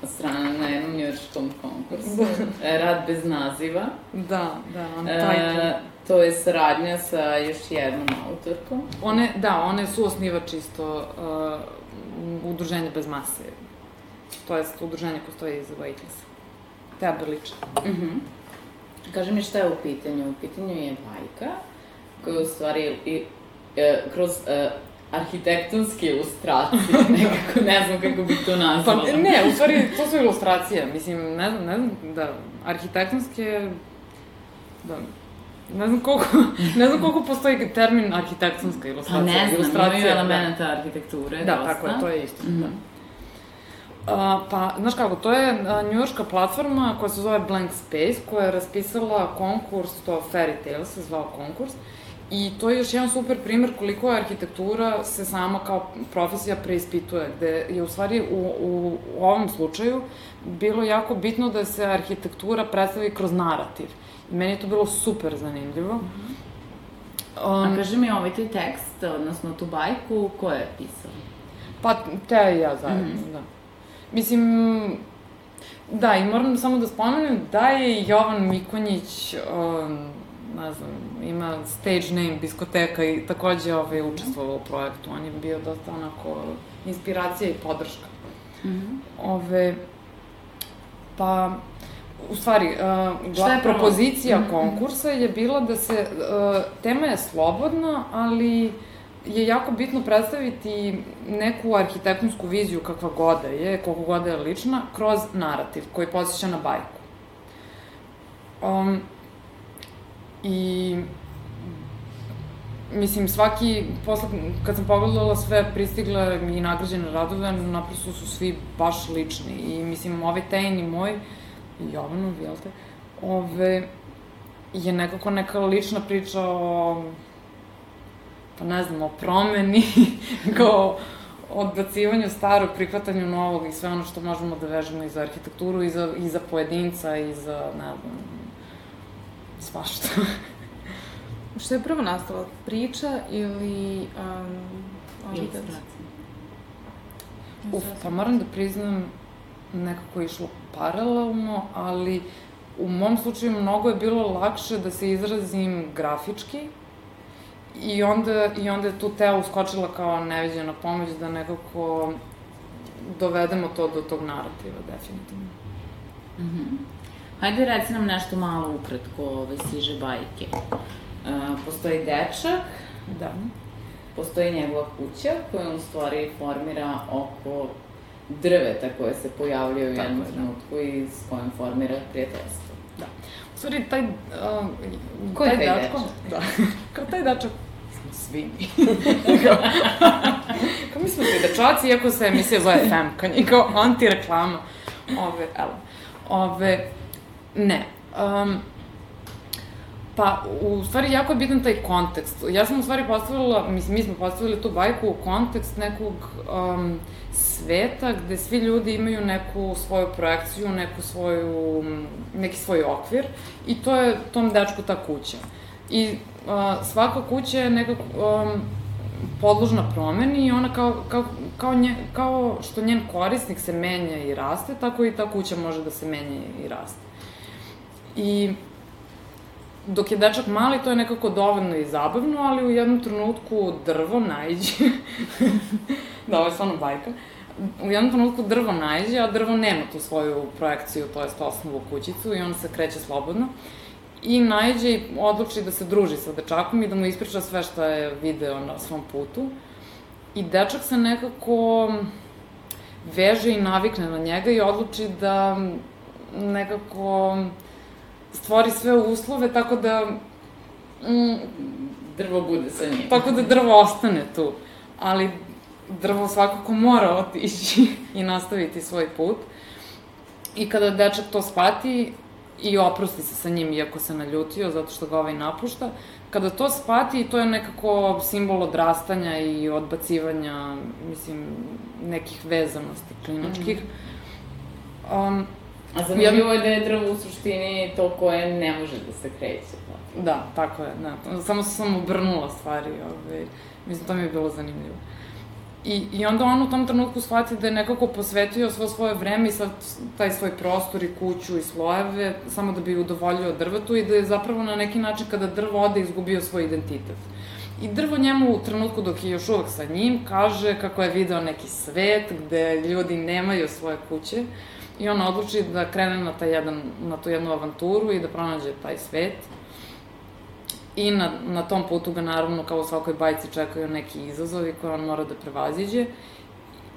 Speaker 1: od strane na jednom njurškom konkursu. E, Rad bez naziva.
Speaker 2: Da, da, on taj
Speaker 1: to je saradnja sa još jednom autorkom.
Speaker 2: One, da, one su osnivač isto uh, udruženja bez mase. To je udruženje koje stoji iza Weightless. Teja Berliča.
Speaker 1: Mhm. Kaži mi šta je u pitanju? U pitanju je bajka koja je u stvari e, kroz e, arhitektonske ilustracije, *laughs* nekako ne znam kako bih to
Speaker 2: Pa
Speaker 1: nazvala.
Speaker 2: ne, u stvari, to su ilustracije. Mislim, ne znam, ne znam, da, arhitektonske, da, ne znam koliko, ne znam koliko postoji termin arhitektonska
Speaker 1: Pa
Speaker 2: ilustracija.
Speaker 1: ne znam,
Speaker 2: Ilustracija,
Speaker 1: imaju
Speaker 2: da.
Speaker 1: elementa arhitekture,
Speaker 2: Da,
Speaker 1: dosta.
Speaker 2: tako je, to je isto,
Speaker 1: Mhm.
Speaker 2: da. A, pa, znaš kako, to je a, njujorška platforma koja se zove Blank Space, koja je raspisala konkurs, to Fairy Tales se zvao konkurs, i to je još jedan super primer koliko je arhitektura se sama kao profesija preispituje, gde je u stvari u, u, u ovom slučaju bilo jako bitno da se arhitektura predstavi kroz narativ. I meni je to bilo super zanimljivo.
Speaker 1: A
Speaker 2: Um,
Speaker 1: kaži mi ovaj ti tekst, odnosno tu bajku, ko je pisao?
Speaker 2: Pa, te i ja zajedno, da. Mislim, da, i moram samo da spomenem da je Jovan Mikonjić, um, ne znam, ima stage name diskoteka i takođe ovaj, učestvovao u projektu. On je bio dosta onako inspiracija i podrška. Ove, pa, u stvari, uh,
Speaker 1: Šta je
Speaker 2: propozicija konkursa je bila da se, uh, tema je slobodna, ali je jako bitno predstaviti neku arhitektonsku viziju kakva god da je, koliko god da je lična, kroz narativ koji podsjeća na bajku. Um, I mislim, svaki, posle, kad sam pogledala sve pristigle i nagrađene radove, naprosto su svi baš lični. I mislim, ovaj Tejn i moj, Jovanov, jel te, ove, je nekako neka lična priča o, pa ne znam, o promeni, *laughs* kao odbacivanju starog, prihvatanju novog i sve ono što možemo da vežemo i za arhitekturu, i za, i za pojedinca, i za, ne znam, svašta. *laughs*
Speaker 3: Što je prvo nastala? Priča ili... Um?
Speaker 1: Ilustracija.
Speaker 2: Uf, pa moram da priznam, nekako je išlo paralelno, ali u mom slučaju mnogo je bilo lakše da se izrazim grafički i onda, i onda je tu Teo uskočila kao neviđena pomoć da nekako dovedemo to do tog narativa, definitivno.
Speaker 1: Hajde reci nam nešto malo ukratko ove siže bajke. Uh, postoji dečak,
Speaker 2: Da.
Speaker 1: postoji njegova kuća koja u stvari formira oko drveta koje se pojavljaju u jednom
Speaker 2: je, da.
Speaker 1: trenutku i s kojom formira prijateljstvo.
Speaker 2: U stvari, taj... Uh,
Speaker 1: Ko je taj
Speaker 2: dačko-
Speaker 1: dečak?
Speaker 2: Da. Kao taj dačak smo svi mi. *laughs* kao mi smo svi dečaci, iako se emisija zove Femka, i kao anti-reklama. Ove, evo. Ove, ne. Um, Pa, u stvari, jako je bitan taj kontekst. Ja sam u stvari postavila, mislim, mi smo postavili tu bajku u kontekst nekog um, sveta gde svi ljudi imaju neku svoju projekciju, neku svoju, neki svoj okvir i to je tom dečku ta kuća. I uh, svaka kuća je nekako um, podložna promeni i ona kao, kao, kao, nje, kao što njen korisnik se menja i raste, tako i ta kuća može da se menja i raste. I dok je dečak mali, to je nekako dovoljno i zabavno, ali u jednom trenutku drvo najđe. *laughs* da, ovo je stvarno bajka. U jednom trenutku drvo najđe, a drvo nema tu svoju projekciju, to je osnovu kućicu i on se kreće slobodno. I najđe i odluči da se druži sa dečakom i da mu ispriča sve što je video na svom putu. I dečak se nekako veže i navikne na njega i odluči da nekako stvori sve uslove tako da...
Speaker 1: Mm, drvo bude sa njim.
Speaker 2: Tako da drvo ostane tu. Ali drvo svakako mora otići *laughs* i nastaviti svoj put. I kada dečak to shvati i oprosti se sa njim, iako se naljutio zato što ga ovaj napušta, kada to shvati, to je nekako simbol odrastanja i odbacivanja, mislim, nekih vezanosti klinačkih. Mm um,
Speaker 1: A zanimljivo je da je drvo u suštini to koje ne može da se kreće.
Speaker 2: Da, tako je, da. Samo sam obrnula stvari, ovaj, mislim, to mi je bilo zanimljivo. I, I onda on u tom trenutku shvati da je nekako posvetio svo svoje vreme i sad taj svoj prostor i kuću i slojeve samo da bi udovoljio drvetu i da je zapravo na neki način kada drvo ode izgubio svoj identitet. I drvo njemu u trenutku dok je još uvek sa njim kaže kako je video neki svet gde ljudi nemaju svoje kuće I on odluči da krene na, taj jedan, na tu jednu avanturu i da pronađe taj svet. I na, na tom putu ga naravno, kao u svakoj bajci, čekaju neki izazovi koje on mora da prevaziđe.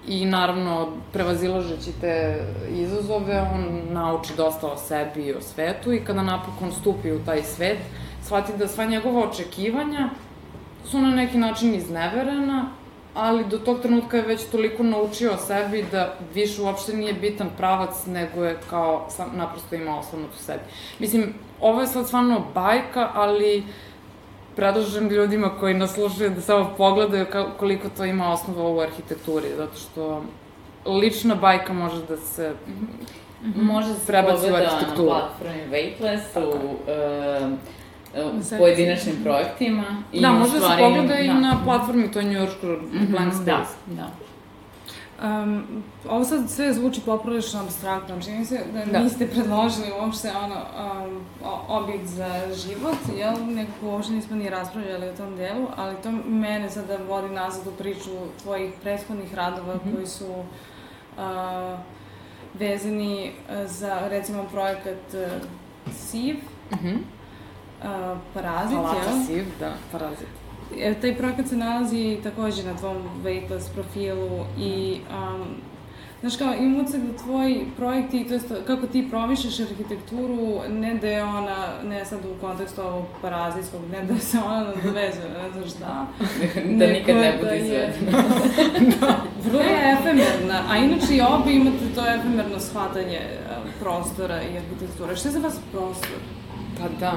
Speaker 2: I naravno, prevazilažeći te izazove, on nauči dosta o sebi i o svetu i kada napokon stupi u taj svet, shvati da sva njegova očekivanja su na neki način izneverena ali do tog trenutka je već toliko naučio o sebi da više uopšte nije bitan pravac, nego je kao sam, naprosto ima osnovnut u sebi. Mislim, ovo je sad stvarno bajka, ali predlažem ljudima koji nas slušaju da samo pogledaju koliko to ima osnova u arhitekturi, zato što lična bajka može da se mm
Speaker 1: -hmm. može da se prebaci u arhitekturu. na platformi Weightless, u uh, u pojedinačnim projektima.
Speaker 2: I da, može da se pogleda da. i na platformi, to je New York -hmm, Blank da, Space. Da, da.
Speaker 3: Um, ovo sad sve zvuči poprilično abstraktno, čini se da, da. niste predložili uopšte ono, um, objekt za život, jel? Nekako uopšte nismo ni raspravljali o tom delu, ali to mene sada vodi nazad u priču tvojih prethodnih radova mm -hmm. koji su uh, vezani za, recimo, projekat uh, SIV, mm -hmm uh, Parazit,
Speaker 2: Palata Siv, da, Parazit.
Speaker 3: E, taj projekat se nalazi takođe na tvom Weightless profilu i um, Znaš kao, imam ucek da tvoji projekti, to jest kako ti promišljaš arhitekturu, ne da je ona, ne sad u kontekstu ovog parazijskog, ne da se ona nadovezuje, ne znaš šta. *laughs*
Speaker 1: da nikad ne bude izvedena. *laughs*
Speaker 3: da, vrlo je efemerna, a inače i obi imate to efemerno shvatanje prostora i arhitekture. Šta je za vas prostor?
Speaker 2: Pa da,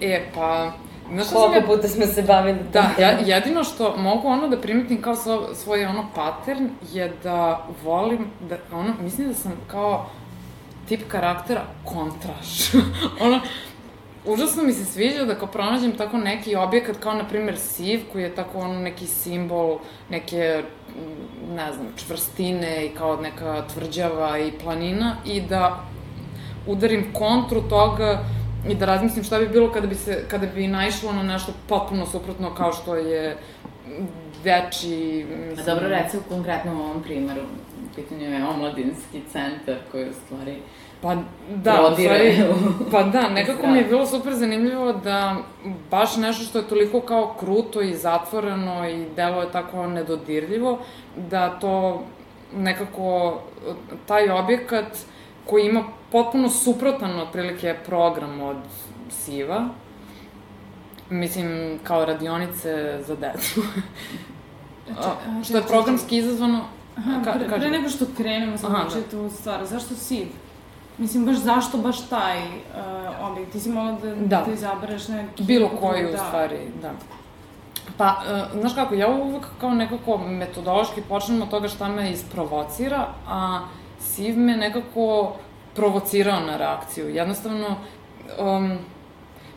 Speaker 2: E, pa...
Speaker 4: Znaš Koliko ja... puta smo se bavili?
Speaker 2: Da, ja, jedino što mogu ono da primetim kao svoj, svoj ono pattern je da volim da, ono, mislim da sam kao tip karaktera kontraš. *laughs* ono, užasno mi se sviđa da kao pronađem tako neki objekat kao na primer siv koji je tako ono neki simbol neke ne znam čvrstine i kao neka tvrđava i planina i da udarim kontru toga i da razmislim šta bi bilo kada bi, se, kada bi naišlo na nešto potpuno suprotno kao što je veći...
Speaker 1: Mislim... Dobro, konkretno u ovom primeru, u pitanju je omladinski centar koji u stvari
Speaker 2: Pa da, stvari, pa da, nekako mi je bilo super zanimljivo da baš nešto što je toliko kao kruto i zatvoreno i delo je tako nedodirljivo, da to nekako, taj objekat koji ima potpuno suprotan otprilike program od Siva. Mislim, kao radionice za decu. Što je programski izazvano,
Speaker 3: Aha,
Speaker 2: Ka-
Speaker 3: pre, pre nego što krenemo sa
Speaker 2: Aha,
Speaker 3: Aha, tu stvar, zašto siv? Mislim, baš zašto baš taj uh, objekt? Ti si mogla da,
Speaker 2: Da.
Speaker 3: da izabereš neki...
Speaker 2: Bilo koji, u
Speaker 3: da.
Speaker 2: stvari, da. Pa, uh, znaš kako, ja uvek kao nekako metodološki počnem od toga šta me isprovocira, a Siv me nekako provocirao na reakciju. Jednostavno, um,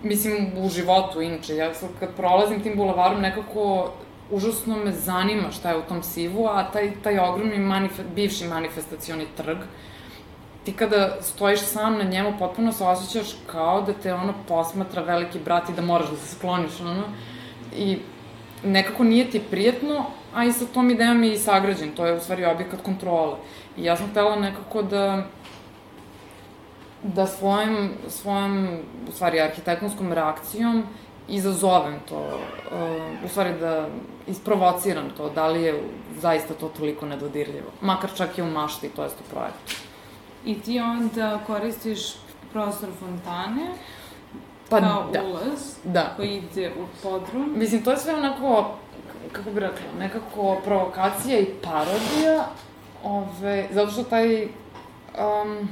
Speaker 2: mislim, u životu, inače, ja sad kad prolazim tim bulevarom, nekako užasno me zanima šta je u tom sivu, a taj, taj ogromni manife, bivši manifestacioni trg, ti kada stojiš sam na njemu, potpuno se osjećaš kao da te ono posmatra veliki brat i da moraš da se skloniš, ono. I nekako nije ti prijetno, a i sa tom idejom je i sagrađen, to je u stvari objekat kontrole. I ja sam htela nekako da da svojim, svojim, u stvari, arhitektonskom reakcijom izazovem to, uh, u stvari da isprovociram to, da li je zaista to toliko nedodirljivo. Makar čak i u mašti, to jest u projektu.
Speaker 3: I ti onda koristiš prostor fontane
Speaker 2: Pa
Speaker 3: kao
Speaker 2: da,
Speaker 3: ulaz
Speaker 2: da.
Speaker 3: koji ide u podrum.
Speaker 2: Mislim, to je sve onako, kako bih rekla, nekako provokacija i parodija, ove, zato što taj, um,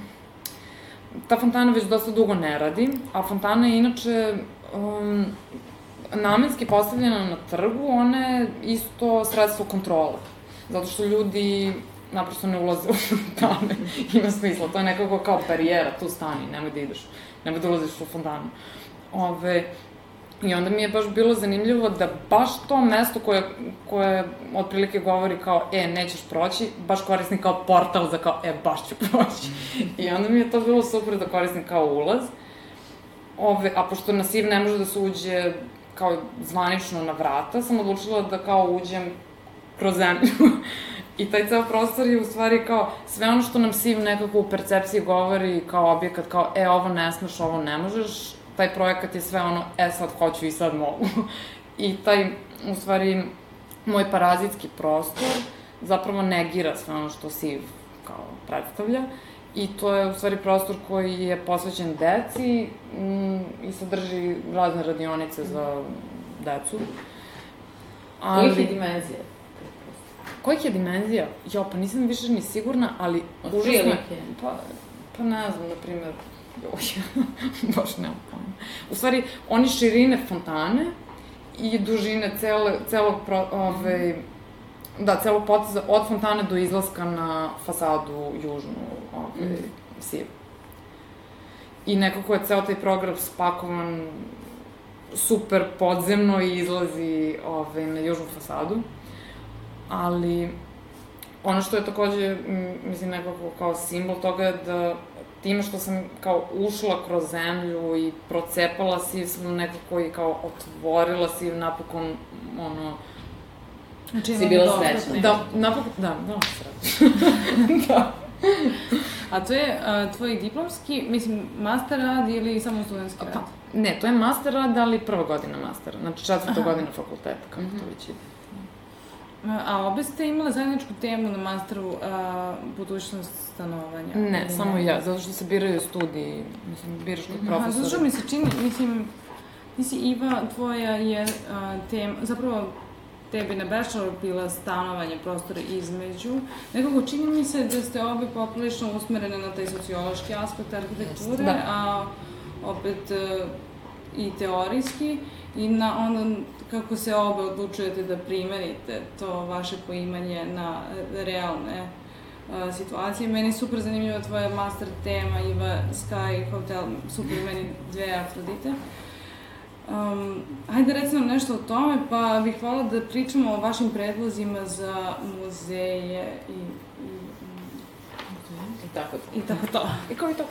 Speaker 2: ta fontana već dosta dugo ne radi, a fontana je inače um, namenski postavljena na trgu, ona je isto sredstvo kontrole. Zato što ljudi naprosto ne ulaze u *laughs* fontane. Ima smisla, to je nekako kao barijera, tu stani, nemoj da ideš, nemoj da ulaziš u fontanu. Ove, I onda mi je baš bilo zanimljivo da baš to mesto koje, koje otprilike govori kao, e, nećeš proći, baš koristim kao portal za kao, e, baš ću proći. I onda mi je to bilo super da koristim kao ulaz. Ove, a pošto na SIV ne može da se uđe kao zvanično na vrata, sam odlučila da kao uđem kroz zemlju. *laughs* I taj ceo prostor je u stvari kao sve ono što nam SIV nekako u percepciji govori kao objekat, kao e, ovo ne smeš, ovo ne možeš, taj projekat je sve ono, e, sad hoću i sad mogu. *laughs* I taj, u stvari, moj parazitski prostor zapravo negira sve ono što SIV kao predstavlja. I to je u stvari prostor koji je posvećen deci mm, i sadrži razne radionice za decu.
Speaker 1: Kojih je dimenzija?
Speaker 2: Kojih je dimenzija? Jo, pa nisam više ni sigurna, ali užasno...
Speaker 1: prilike.
Speaker 2: Pa, pa ne znam, na primer, joj, *laughs* baš nemam pojma. U stvari, oni širine fontane i dužine cele, celog, pro, ove, da, celog poteza od fontane do izlaska na fasadu južnu, ove, mm. sivu. I nekako je ceo taj program spakovan super podzemno i izlazi ove, na južnu fasadu ali ono što je takođe, mislim, nekako kao simbol toga je da time što sam kao ušla kroz zemlju i procepala siv, sam nekako i kao otvorila siv napokon, ono,
Speaker 3: Znači,
Speaker 1: Si bila srećna.
Speaker 2: da, napokon, da, da, srećna. *laughs* da.
Speaker 3: A to je uh, tvoj diplomski, mislim, master rad ili samo studentski rad?
Speaker 2: Pa, ne, to je master rad, ali prva godina mastera, znači četvrta godina fakulteta, kako to već ide.
Speaker 3: A obe ste imale zajedničku temu na masteru uh, budućnost stanovanja?
Speaker 2: Ne,
Speaker 3: ili
Speaker 2: samo ja, zato što se biraju studiji, mislim, biraš kod
Speaker 3: Aha,
Speaker 2: profesora.
Speaker 3: zato što mi se čini, mislim, ti si Iva, tvoja je uh, tema, zapravo tebi na bacheloru bila stanovanje prostora između. Nekako čini mi se da ste obe poprilično usmerene na taj sociološki aspekt arhitekture,
Speaker 2: Da.
Speaker 3: a opet uh, i teorijski i na onda kako se obe odlučujete da primenite to vaše poimanje na e, realne uh, situacije. Meni je super zanimljiva tvoja master tema Iva Sky Hotel, super meni dve Afrodite. Um, hajde recimo nešto o tome, pa bih hvala da pričamo o vašim predlozima za muzeje i, i,
Speaker 1: I tako.
Speaker 3: i tako to.
Speaker 2: I kao i to.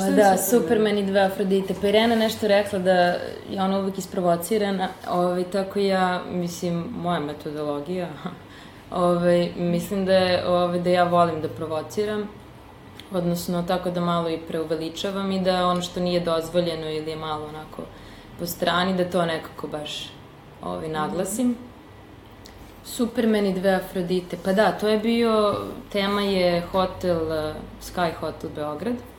Speaker 4: Pa
Speaker 3: Šta je
Speaker 4: da,
Speaker 3: Superman?
Speaker 4: I dve Afrodite. Pa Irena nešto rekla da je ona uvijek isprovocirana, ovaj, tako ja, mislim, moja metodologija, *laughs* ovaj, mislim da, je, ovaj, da ja volim da provociram, odnosno tako da malo i preuveličavam i da ono što nije dozvoljeno ili je malo onako po strani, da to nekako baš ovaj, naglasim. Superman i dve Afrodite. Pa da, to je bio, tema je hotel, eh, Sky Hotel Beograd.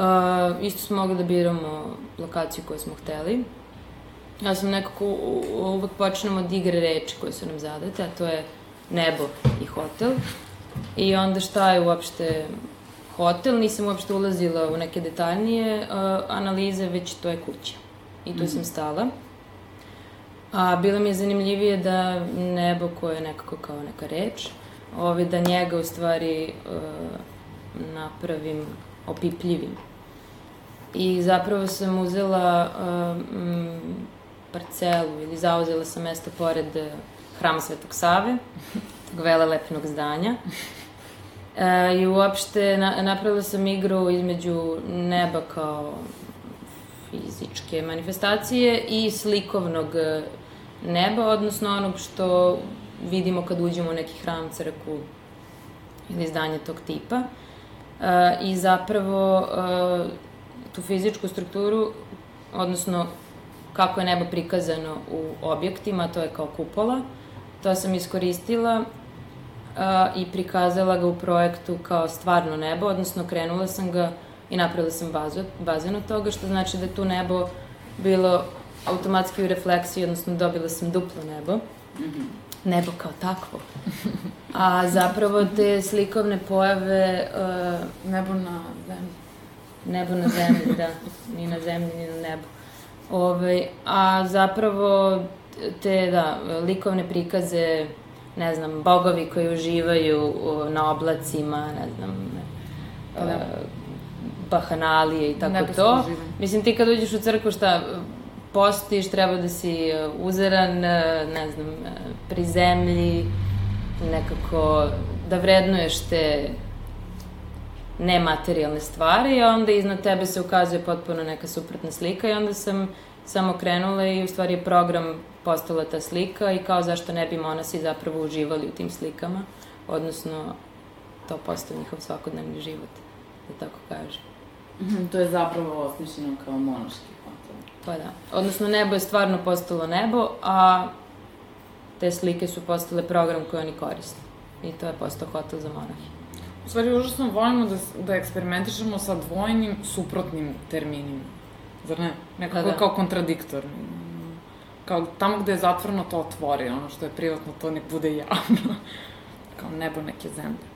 Speaker 4: Uh, isto smo mogli da biramo lokaciju koju smo hteli. Ja sam nekako, uvek počnemo od igre reči koje su nam zadate, a to je nebo i hotel. I onda šta je uopšte hotel, nisam uopšte ulazila u neke detaljnije uh, analize, već to je kuća. I tu sam stala. A bilo mi je zanimljivije da nebo koje je nekako kao neka reč, ovaj, da njega u stvari uh, napravim opipljivim. I zapravo sam uzela mm, parcelu ili zauzela sam mesto pored eh, hrama Svetog Save, tog velelepnog zdanja. E, I uopšte na, napravila sam igru između neba kao fizičke manifestacije i slikovnog eh, neba, odnosno onog što vidimo kad uđemo u neki hram, crkvu ili zdanje tog tipa. E, I zapravo e, tu fizičku strukturu, odnosno kako je nebo prikazano u objektima, to je kao kupola, to sam iskoristila a, i prikazala ga u projektu kao stvarno nebo, odnosno krenula sam ga i napravila sam bazu, bazen od toga, što znači da tu nebo bilo automatski u refleksiji, odnosno dobila sam duplo nebo. Nebo kao takvo. A zapravo te slikovne pojave uh,
Speaker 2: Nebo na zemlji.
Speaker 4: Nebo na zemlji, da. Ni na zemlji, ni na nebu. Ove, a zapravo te, da, likovne prikaze, ne znam, bogovi koji uživaju na oblacima, ne znam,
Speaker 2: Pa da.
Speaker 4: e, bahanalije i tako
Speaker 2: Nebesko
Speaker 4: to.
Speaker 2: uživanje.
Speaker 4: Mislim, ti kad uđeš u crkvu, šta, postiš, treba da si e, uzeran, e, ne znam, pri zemlji, nekako da vrednuješ te nematerijalne stvari, a onda iznad tebe se ukazuje potpuno neka suprotna slika i onda sam samo krenula i u stvari je program postala ta slika i kao zašto ne bi monasi zapravo uživali u tim slikama, odnosno to postao njihov svakodnevni život, da tako kažem.
Speaker 1: Mhm, To je zapravo osmišljeno kao monaški hotel.
Speaker 4: Pa da. Odnosno, nebo je stvarno postalo nebo, a te slike su postale program koji oni koriste. I to je postao hotel za monahe.
Speaker 2: U stvari, užasno volimo da, da eksperimentišemo sa dvojnim, suprotnim terminima. Zar ne? Nekako
Speaker 4: Pa da.
Speaker 2: kao kontradiktorni. Kao tamo gde je zatvoreno, to otvori. Ono što je privatno, to nek bude javno. *laughs* kao nebo neke zemlje.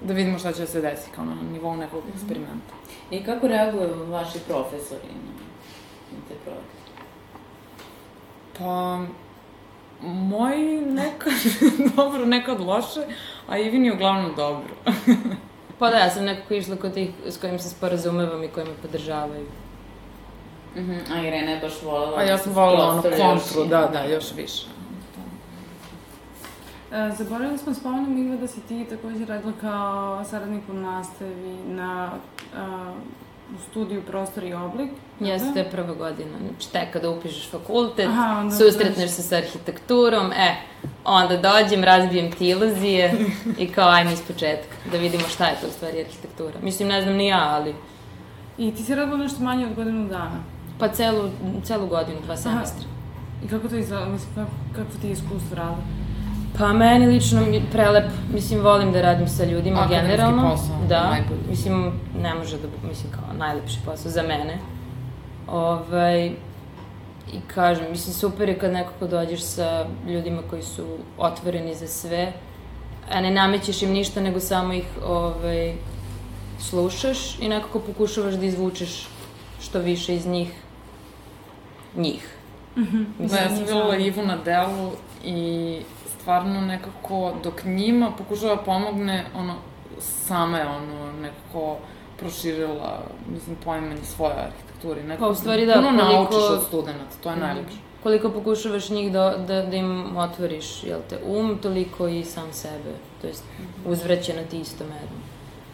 Speaker 2: Da vidimo šta će da se desi, kao na nivou nekog eksperimenta.
Speaker 1: I kako reaguju vaši profesori na te projekte?
Speaker 2: Pa, moji nekad *laughs* dobro, nekad loše, a Ivini uglavnom dobro. *laughs*
Speaker 4: Pa da, ja sam nekako išla kod tih s kojim se sporazumevam i koji me podržavaju.
Speaker 1: Mhm, a Irena je baš voljela...
Speaker 2: A ja
Speaker 1: da
Speaker 2: sam
Speaker 1: se
Speaker 2: volila ono kontru, da, da, još više.
Speaker 3: E, Zaboravili smo spomenom Iva da si ti takođe radila kao saradnik u nastavi na a, u studiju Prostor i oblik.
Speaker 4: Jeste prva godina. Znači, tek kada upišeš fakultet,
Speaker 3: Aha, onda
Speaker 4: susretneš se sa arhitekturom, e, onda dođem, razbijem ti iluzije i kao ajme iz početka, da vidimo šta je to u stvari arhitektura. Mislim, ne znam ni ja, ali
Speaker 3: I ti si radila nešto manje od godinu dana.
Speaker 4: pa celu, celu godinu, dva semestra.
Speaker 3: I kako to izgleda, mislim, kako, kako ti je iskustvo rada?
Speaker 4: Pa meni lično mi prelep, mislim volim da radim sa ljudima
Speaker 2: Akademski
Speaker 4: generalno.
Speaker 2: posao,
Speaker 4: da,
Speaker 2: najbolji.
Speaker 4: mislim ne može da, mislim kao najlepši posao za mene. Ovaj, I kažem, mislim super je kad nekako dođeš sa ljudima koji su otvoreni za sve, a ne namećeš im ništa, nego samo ih ovaj, slušaš i nekako pokušavaš da izvučeš što više iz njih, njih.
Speaker 2: Da, ja sam videla Ivu na delu i stvarno nekako dok njima pokušava da pomogne, ono, sama je ono nekako proširila, mislim, pojmeni svoje arhitekture. Nekako,
Speaker 4: Pa, u stvari da,
Speaker 2: Puno
Speaker 4: koliko-
Speaker 2: naučiš od studenta, to je najljepše.
Speaker 4: Koliko pokušavaš njih da, da, da im otvoriš, jel te, um, toliko i sam sebe, to jest uzvraća na ti isto meru.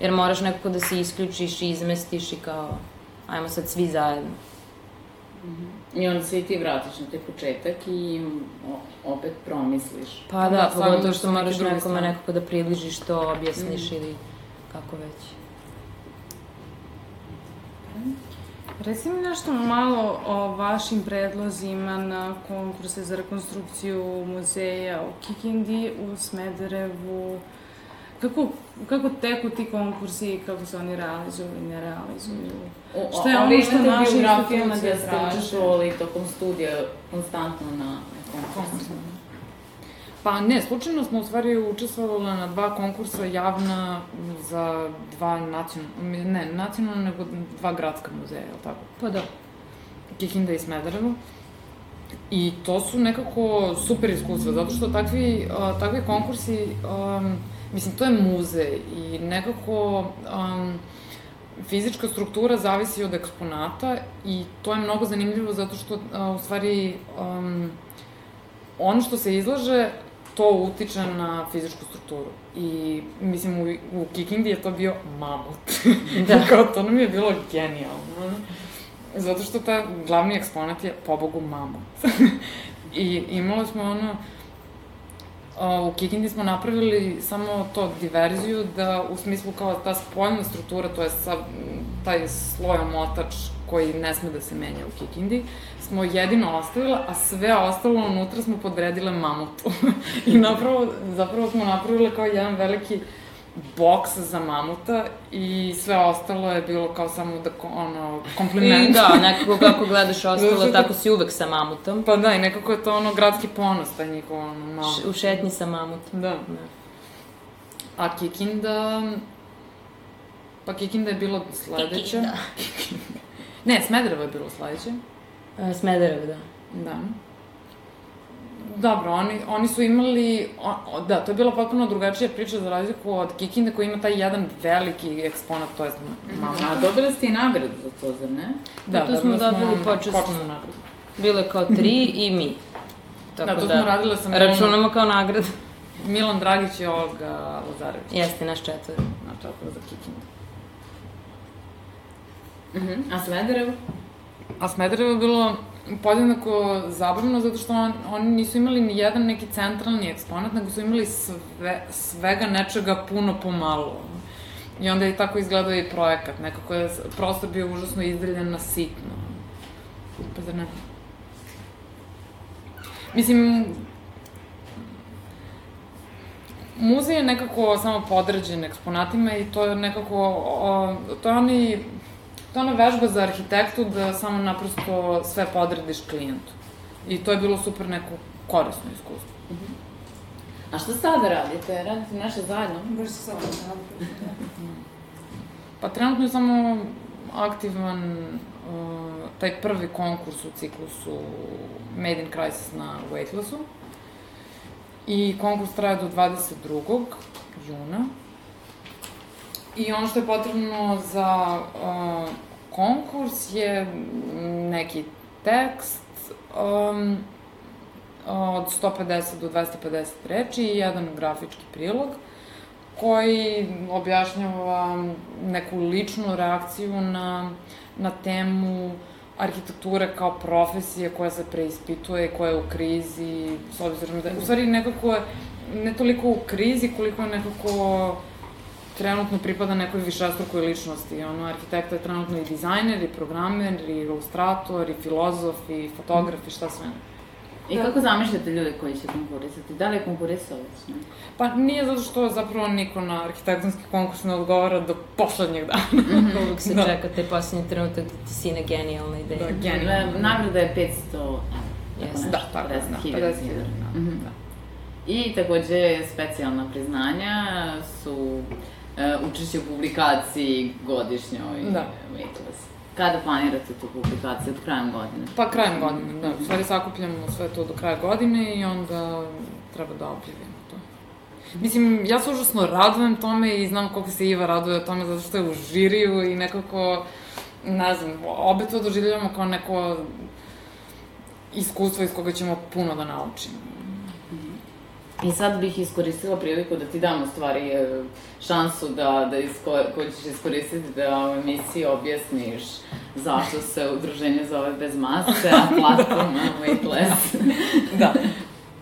Speaker 4: Jer moraš nekako da se isključiš i izmestiš i kao, ajmo sad svi zajedno.
Speaker 1: I onda se i ti vratiš na taj početak i opet promisliš.
Speaker 4: Pa
Speaker 2: Da,
Speaker 4: da,
Speaker 2: stvarno
Speaker 4: pogotovo što moraš nekome nekako da približiš to, objasniš ili kako već.
Speaker 3: Reci mi nešto malo o vašim predlozima na konkurse za rekonstrukciju muzeja u Kikindi, u Smederevu kako, kako teku ti konkursi i kako se oni realizuju i ne realizuju?
Speaker 1: O,
Speaker 3: Šta je ono što
Speaker 1: biografijama
Speaker 3: institucije
Speaker 1: gde ste učestvovali tokom studija konstantno na konkursima?
Speaker 2: Pa ne, slučajno smo u stvari učestvovali na dva konkursa javna za dva nacionalna, ne nacionalna, nego dva gradska muzeja, je li tako?
Speaker 4: Pa da.
Speaker 2: Kikinda i Smederevo. I to su nekako super iskustva, zato što takvi, uh, takvi konkursi, um, mislim, to je muzej i nekako um, fizička struktura zavisi od eksponata i to je mnogo zanimljivo zato što, uh, u stvari, um, ono što se izlaže, to utiče na fizičku strukturu. I, mislim, u, u Kikindi je to bio mamut. Da. *laughs* Kao, to nam je bilo genijalno. Zato što ta glavni eksponat je, pobogu, mamut. *laughs* I imali smo ono, u Kikindi smo napravili samo to diverziju da u smislu kao ta spoljna struktura, to je sa, taj sloj omotač koji ne sme da se menja u Kikindi, smo jedino ostavila, a sve ostalo unutra smo podredile mamutu. *laughs* I napravo, zapravo smo napravile kao jedan veliki boks za mamuta i sve ostalo je bilo kao samo da, ono, kompliment.
Speaker 4: I da, nekako kako gledaš *laughs* ostalo,
Speaker 2: što-
Speaker 4: tako si uvek sa mamutom.
Speaker 2: Pa da, i nekako je to ono gradski ponos, taj njihov ono.
Speaker 4: Š- U šetnji sa mamutom.
Speaker 2: Da.
Speaker 4: Da.
Speaker 2: A Kikinda... Pa Kikinda je bilo sledeće.
Speaker 4: Kikinda.
Speaker 2: ne, Smederevo je bilo sledeće.
Speaker 4: E, Smederevo, da.
Speaker 2: Da. Dobro, oni, oni su imali, o, da, to je bila potpuno drugačija priča za razliku od Kikinde koji ima taj jedan veliki eksponat, to je malo.
Speaker 1: A dobili ste i nagradu za to, zar ne?
Speaker 2: Da,
Speaker 4: tu smo
Speaker 2: dobili
Speaker 4: počasnu.
Speaker 2: nagradu.
Speaker 4: Bilo je kao tri i mi. Tako
Speaker 2: Da, to smo radile sa Milanom.
Speaker 4: Računamo kao nagradu.
Speaker 2: Milan Dragić i Olga Lazarević.
Speaker 4: Jeste, naš četvr.
Speaker 2: Na četvrlo za Kikindu.
Speaker 1: Mhm. A Smederevo?
Speaker 2: A Smederevo je bilo podjednako zabavno zato što on, oni nisu imali ni jedan neki centralni eksponat, nego su imali sve, svega nečega puno pomalo. I onda je tako izgledao i projekat. Nekako je prostor bio užasno izdeljen na sitno. Pa zar ne? Mislim, muzej je nekako samo podređen eksponatima i to je nekako, o, to je oni, to je ona vežba za arhitektu da samo naprosto sve podrediš klijentu. I to je bilo super neko korisno iskustvo.
Speaker 1: A šta sada radite? Radite nešto zajedno?
Speaker 3: Baš se sad napravim.
Speaker 2: Pa trenutno je samo aktivan uh, taj prvi konkurs u ciklusu Made in Crisis na Weightlessu. I konkurs traje do 22. juna. I ono što je potrebno za uh, konkurs je neki tekst um, od 150 do 250 reči i jedan grafički prilog koji objašnjava neku ličnu reakciju na, na temu arhitekture kao profesije koja se preispituje, koja je u krizi, s obzirom da, u stvari nekako ne toliko u krizi, koliko nekako trenutno pripada nekoj višestrukoj ličnosti. Ono, arhitekta je trenutno i dizajner, i programer, i ilustrator, i filozof, i fotograf, i šta sve ne.
Speaker 1: I kako zamišljate ljude koji će konkurisati? Da li je konkurisao već?
Speaker 2: Pa nije zato što zapravo niko na arhitektonski konkurs ne odgovara do poslednjeg dana. *laughs*
Speaker 4: Uvijek se
Speaker 2: Da.
Speaker 4: čeka taj posljednji trenutak da ti sine genijalna ideja.
Speaker 2: Da, genijalno.
Speaker 1: E, Nagrada je 500 evra.
Speaker 4: Jeste.
Speaker 2: Da, tako je, da,
Speaker 1: 50.000
Speaker 2: 50.000,
Speaker 1: dinara.
Speaker 2: da.
Speaker 1: Mhm. I takođe specijalna priznanja su e, učešće u publikaciji godišnjoj
Speaker 2: Da.
Speaker 1: Weightless. Kada planirate tu publikaciju? Od krajem godine?
Speaker 2: Pa krajem godine, da. U stvari sakupljamo sve to do kraja godine i onda treba da objavimo to. Mislim, ja se užasno radujem tome i znam koliko se Iva raduje tome zato što je u žiriju i nekako, ne znam, obe to doživljavamo kao neko iskustvo iz koga ćemo puno da naučimo.
Speaker 1: I sad bih iskoristila priliku da ti dam u stvari e, šansu da, da isko, koju ćeš iskoristiti da u emisiji objasniš zašto se udruženje zove bez mase, a *laughs* platforma Weightless. *laughs*
Speaker 2: Da.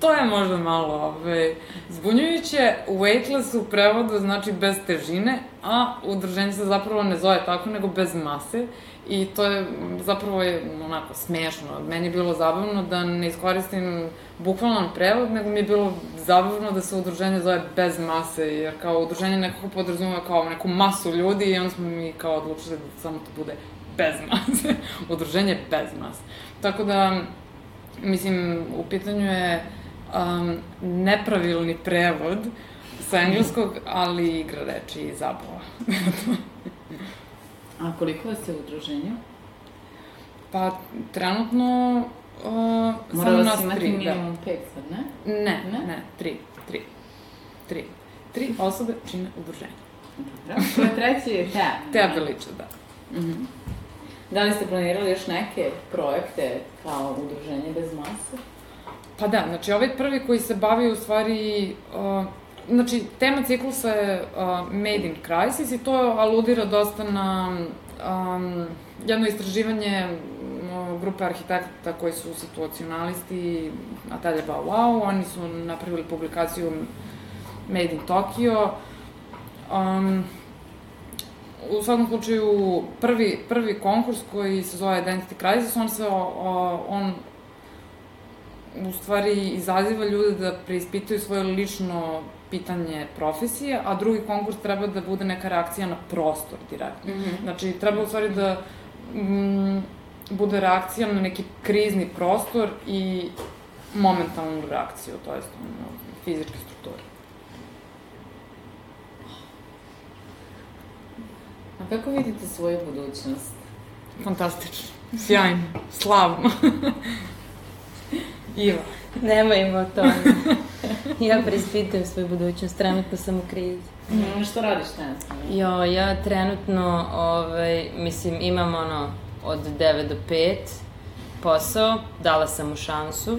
Speaker 2: To je možda malo ove, zbunjujuće. Weightless u prevodu znači bez težine, a udruženje se zapravo ne zove tako, nego bez mase. I to je zapravo je onako smešno. Meni je bilo zabavno da ne iskoristim bukvalan prevod, nego mi je bilo zabavno da se udruženje zove bez mase, jer kao udruženje nekako podrazumeva kao neku masu ljudi i onda smo mi kao odlučili da samo to bude bez mase. *laughs* udruženje bez mase. Tako da, mislim, u pitanju je um, nepravilni prevod sa engleskog, ali igra reči i zabava. *laughs*
Speaker 1: A koliko vas je u udruženju?
Speaker 2: Pa, trenutno uh,
Speaker 1: Mora
Speaker 2: samo
Speaker 1: vas
Speaker 2: nas
Speaker 1: imati
Speaker 2: tri. Da.
Speaker 1: minimum pet sad, ne?
Speaker 2: Ne,
Speaker 1: Ne?
Speaker 2: ne, tri, tri. Tri. Tri osobe čine udruženje.
Speaker 1: Dobro. Ko je treći je. *laughs*
Speaker 2: Te veliče, da.
Speaker 1: Mhm. Da li ste planirali još neke projekte kao udruženje bez mase?
Speaker 2: Pa da, znači ovaj prvi koji se bavi u stvari, uh, znači tema ciklusa je uh, Made in Crisis i to aludira dosta na um, jedno istraživanje grupe arhitekta koji su situacionalisti, Natalja Bauau, oni su napravili publikaciju Made in Tokyo. Um, u svakom slučaju, prvi, prvi konkurs koji se zove Identity Crisis, on se, o, on u stvari izaziva ljude da preispitaju svoje lično pitanje profesije, a drugi konkurs treba da bude neka reakcija na prostor direktno.
Speaker 1: Mm -hmm.
Speaker 2: Znači, treba u stvari da mm, bude reakcija na neki krizni prostor i momentalnu reakciju, to jest ono, fizičke strukture.
Speaker 1: A kako vidite svoju budućnost?
Speaker 2: Fantastično. Sjajno. Slavno. *laughs* Iva.
Speaker 4: Nemojmo o tome. *laughs* ja preispitujem svoju budućnost, trenutno sam u krizi.
Speaker 1: Mm, što radiš trenutno?
Speaker 4: Jo, ja trenutno, ovaj, mislim, imam ono, od 9 do 5 posao, dala sam mu šansu,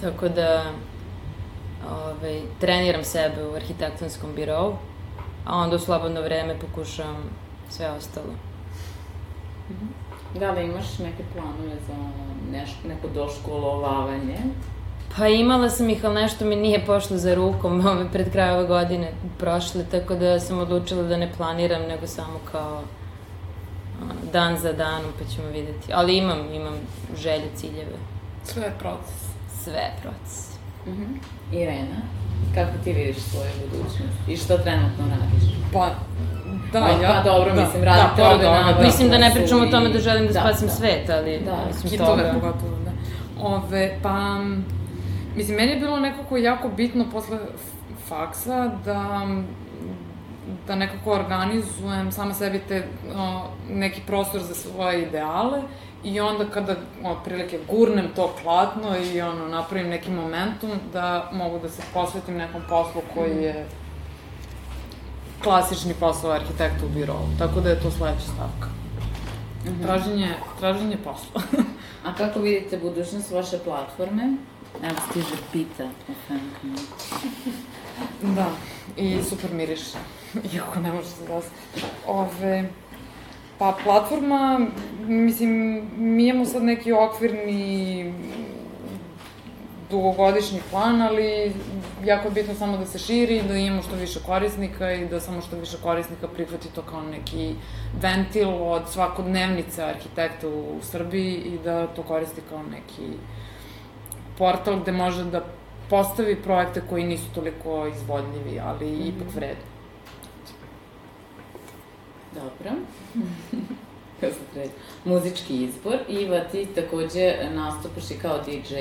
Speaker 4: tako da ovaj, treniram sebe u arhitektonskom birovu, a onda u slobodno vreme pokušavam sve ostalo.
Speaker 1: Da li imaš neke planove za neš, neko doškolovavanje?
Speaker 4: Pa imala sam ih, ali nešto mi nije pošlo za rukom *laughs* ove, pred kraj ove godine prošle, tako da sam odlučila da ne planiram, nego samo kao a, dan za danom, pa ćemo videti. Ali imam, imam želje, ciljeve,
Speaker 2: Sve je proces.
Speaker 4: sve je proces.
Speaker 1: Uh -huh. Irena, kako ti vidiš svoju budućnost? I što trenutno radiš?
Speaker 2: Pa, da, ja...
Speaker 1: pa dobro,
Speaker 2: da,
Speaker 1: mislim, radite
Speaker 2: da,
Speaker 1: ovde na-
Speaker 2: ovoga,
Speaker 1: Da,
Speaker 4: Mislim da ne
Speaker 1: su
Speaker 4: pričamo o tome da želim da,
Speaker 1: da,
Speaker 4: spasim
Speaker 1: da.
Speaker 4: svet, ali
Speaker 1: Da,
Speaker 4: osim
Speaker 2: Hitove
Speaker 4: toga...
Speaker 2: pogotovo, da. Ove, pa, mislim, meni je bilo nekako jako bitno posle faksa da da nekako organizujem sama sebi te, o, neki prostor za svoje ideale i onda kada otprilike gurnem to platno i ono, napravim neki momentum da mogu da se posvetim nekom poslu koji je klasični posao arhitekta u birovu. Tako da je to sledeća stavka. Traženje, traženje posla.
Speaker 1: A kako vidite budućnost vaše platforme? Evo stiže pita.
Speaker 2: Da, i super miriše, *laughs* iako ne može se dosta. Ove, pa platforma, mislim, mi imamo sad neki okvirni dugogodišnji plan, ali jako je bitno samo da se širi, da imamo što više korisnika i da samo što više korisnika prihvati to kao neki ventil od svakodnevnice arhitekta u Srbiji i da to koristi kao neki portal gde može da postavi projekte koji nisu toliko izvodljivi, ali mm -hmm. ipak vredni.
Speaker 1: Dobro. *laughs* Muzički izbor. Iva, ti takođe nastupaš i kao DJ.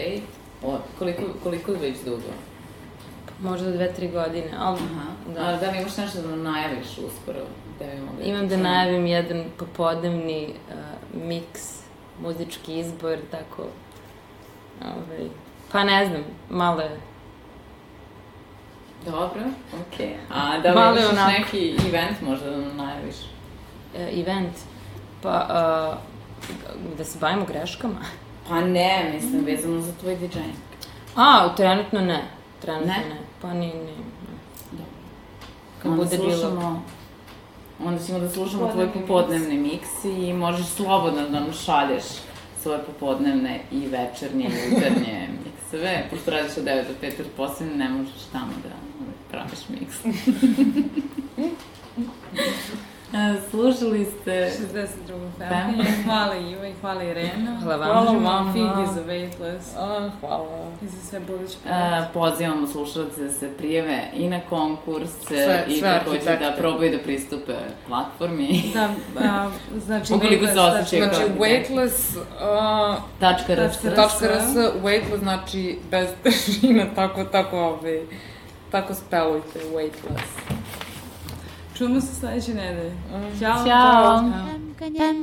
Speaker 1: O, koliko, koliko već dugo?
Speaker 4: Možda dve, tri godine, ali
Speaker 1: Aha.
Speaker 4: Da.
Speaker 1: Da. A da li imaš nešto da najaviš uskoro? Da bi mogli
Speaker 4: imam da najavim jedan popodnevni uh, miks, muzički izbor, tako, ovaj, pa ne znam, malo je
Speaker 1: Dobro, okej. Okay. A da li
Speaker 4: Malo je
Speaker 1: imaš
Speaker 4: onako.
Speaker 1: neki event možda da nam najaviš?
Speaker 4: uh, event, pa uh, da se bavimo greškama.
Speaker 1: Pa ne, mislim, vezano za tvoj DJ.
Speaker 4: A, trenutno ne, trenutno
Speaker 1: Ne?
Speaker 4: ne, pa ni, ni.
Speaker 1: Dobro.
Speaker 4: Kad
Speaker 1: onda
Speaker 4: bude bilo-
Speaker 1: slušamo, Onda ćemo da slušamo tvoj
Speaker 3: Popodnevni
Speaker 1: popodnevni miks i možeš slobodno da nam šalješ svoje popodnevne i večernje i jutarnje *laughs* mikseve. Pošto radiš od 9 do 5, jer posebno ne možeš tamo da praviš miks. *laughs* Slušali ste
Speaker 3: 62. Femkinje. Hvala Iva i hvala Irena.
Speaker 4: Hvala vam.
Speaker 2: Hvala vama.
Speaker 3: Figi za Weightless
Speaker 2: A, hvala.
Speaker 3: i za sve buduće projekte.
Speaker 1: pozivamo slušalce da se prijeve i na konkurs
Speaker 2: Sve-
Speaker 1: i
Speaker 2: sve
Speaker 1: takođe da probaju da pristupe platformi.
Speaker 3: Da, a, znači...
Speaker 1: Ukoliko se
Speaker 3: Weightless,
Speaker 1: osjećaju
Speaker 2: Znači,
Speaker 1: Kako?
Speaker 2: weightless, uh,
Speaker 1: Tačka rs.
Speaker 3: Tačka
Speaker 2: tačka rs, weightless znači bez težina, tako, tako, ovaj, tako spelujte, weightless.
Speaker 3: Čujemo se sledeće nedelje. Ćao.
Speaker 1: Ćao.
Speaker 5: Kanye.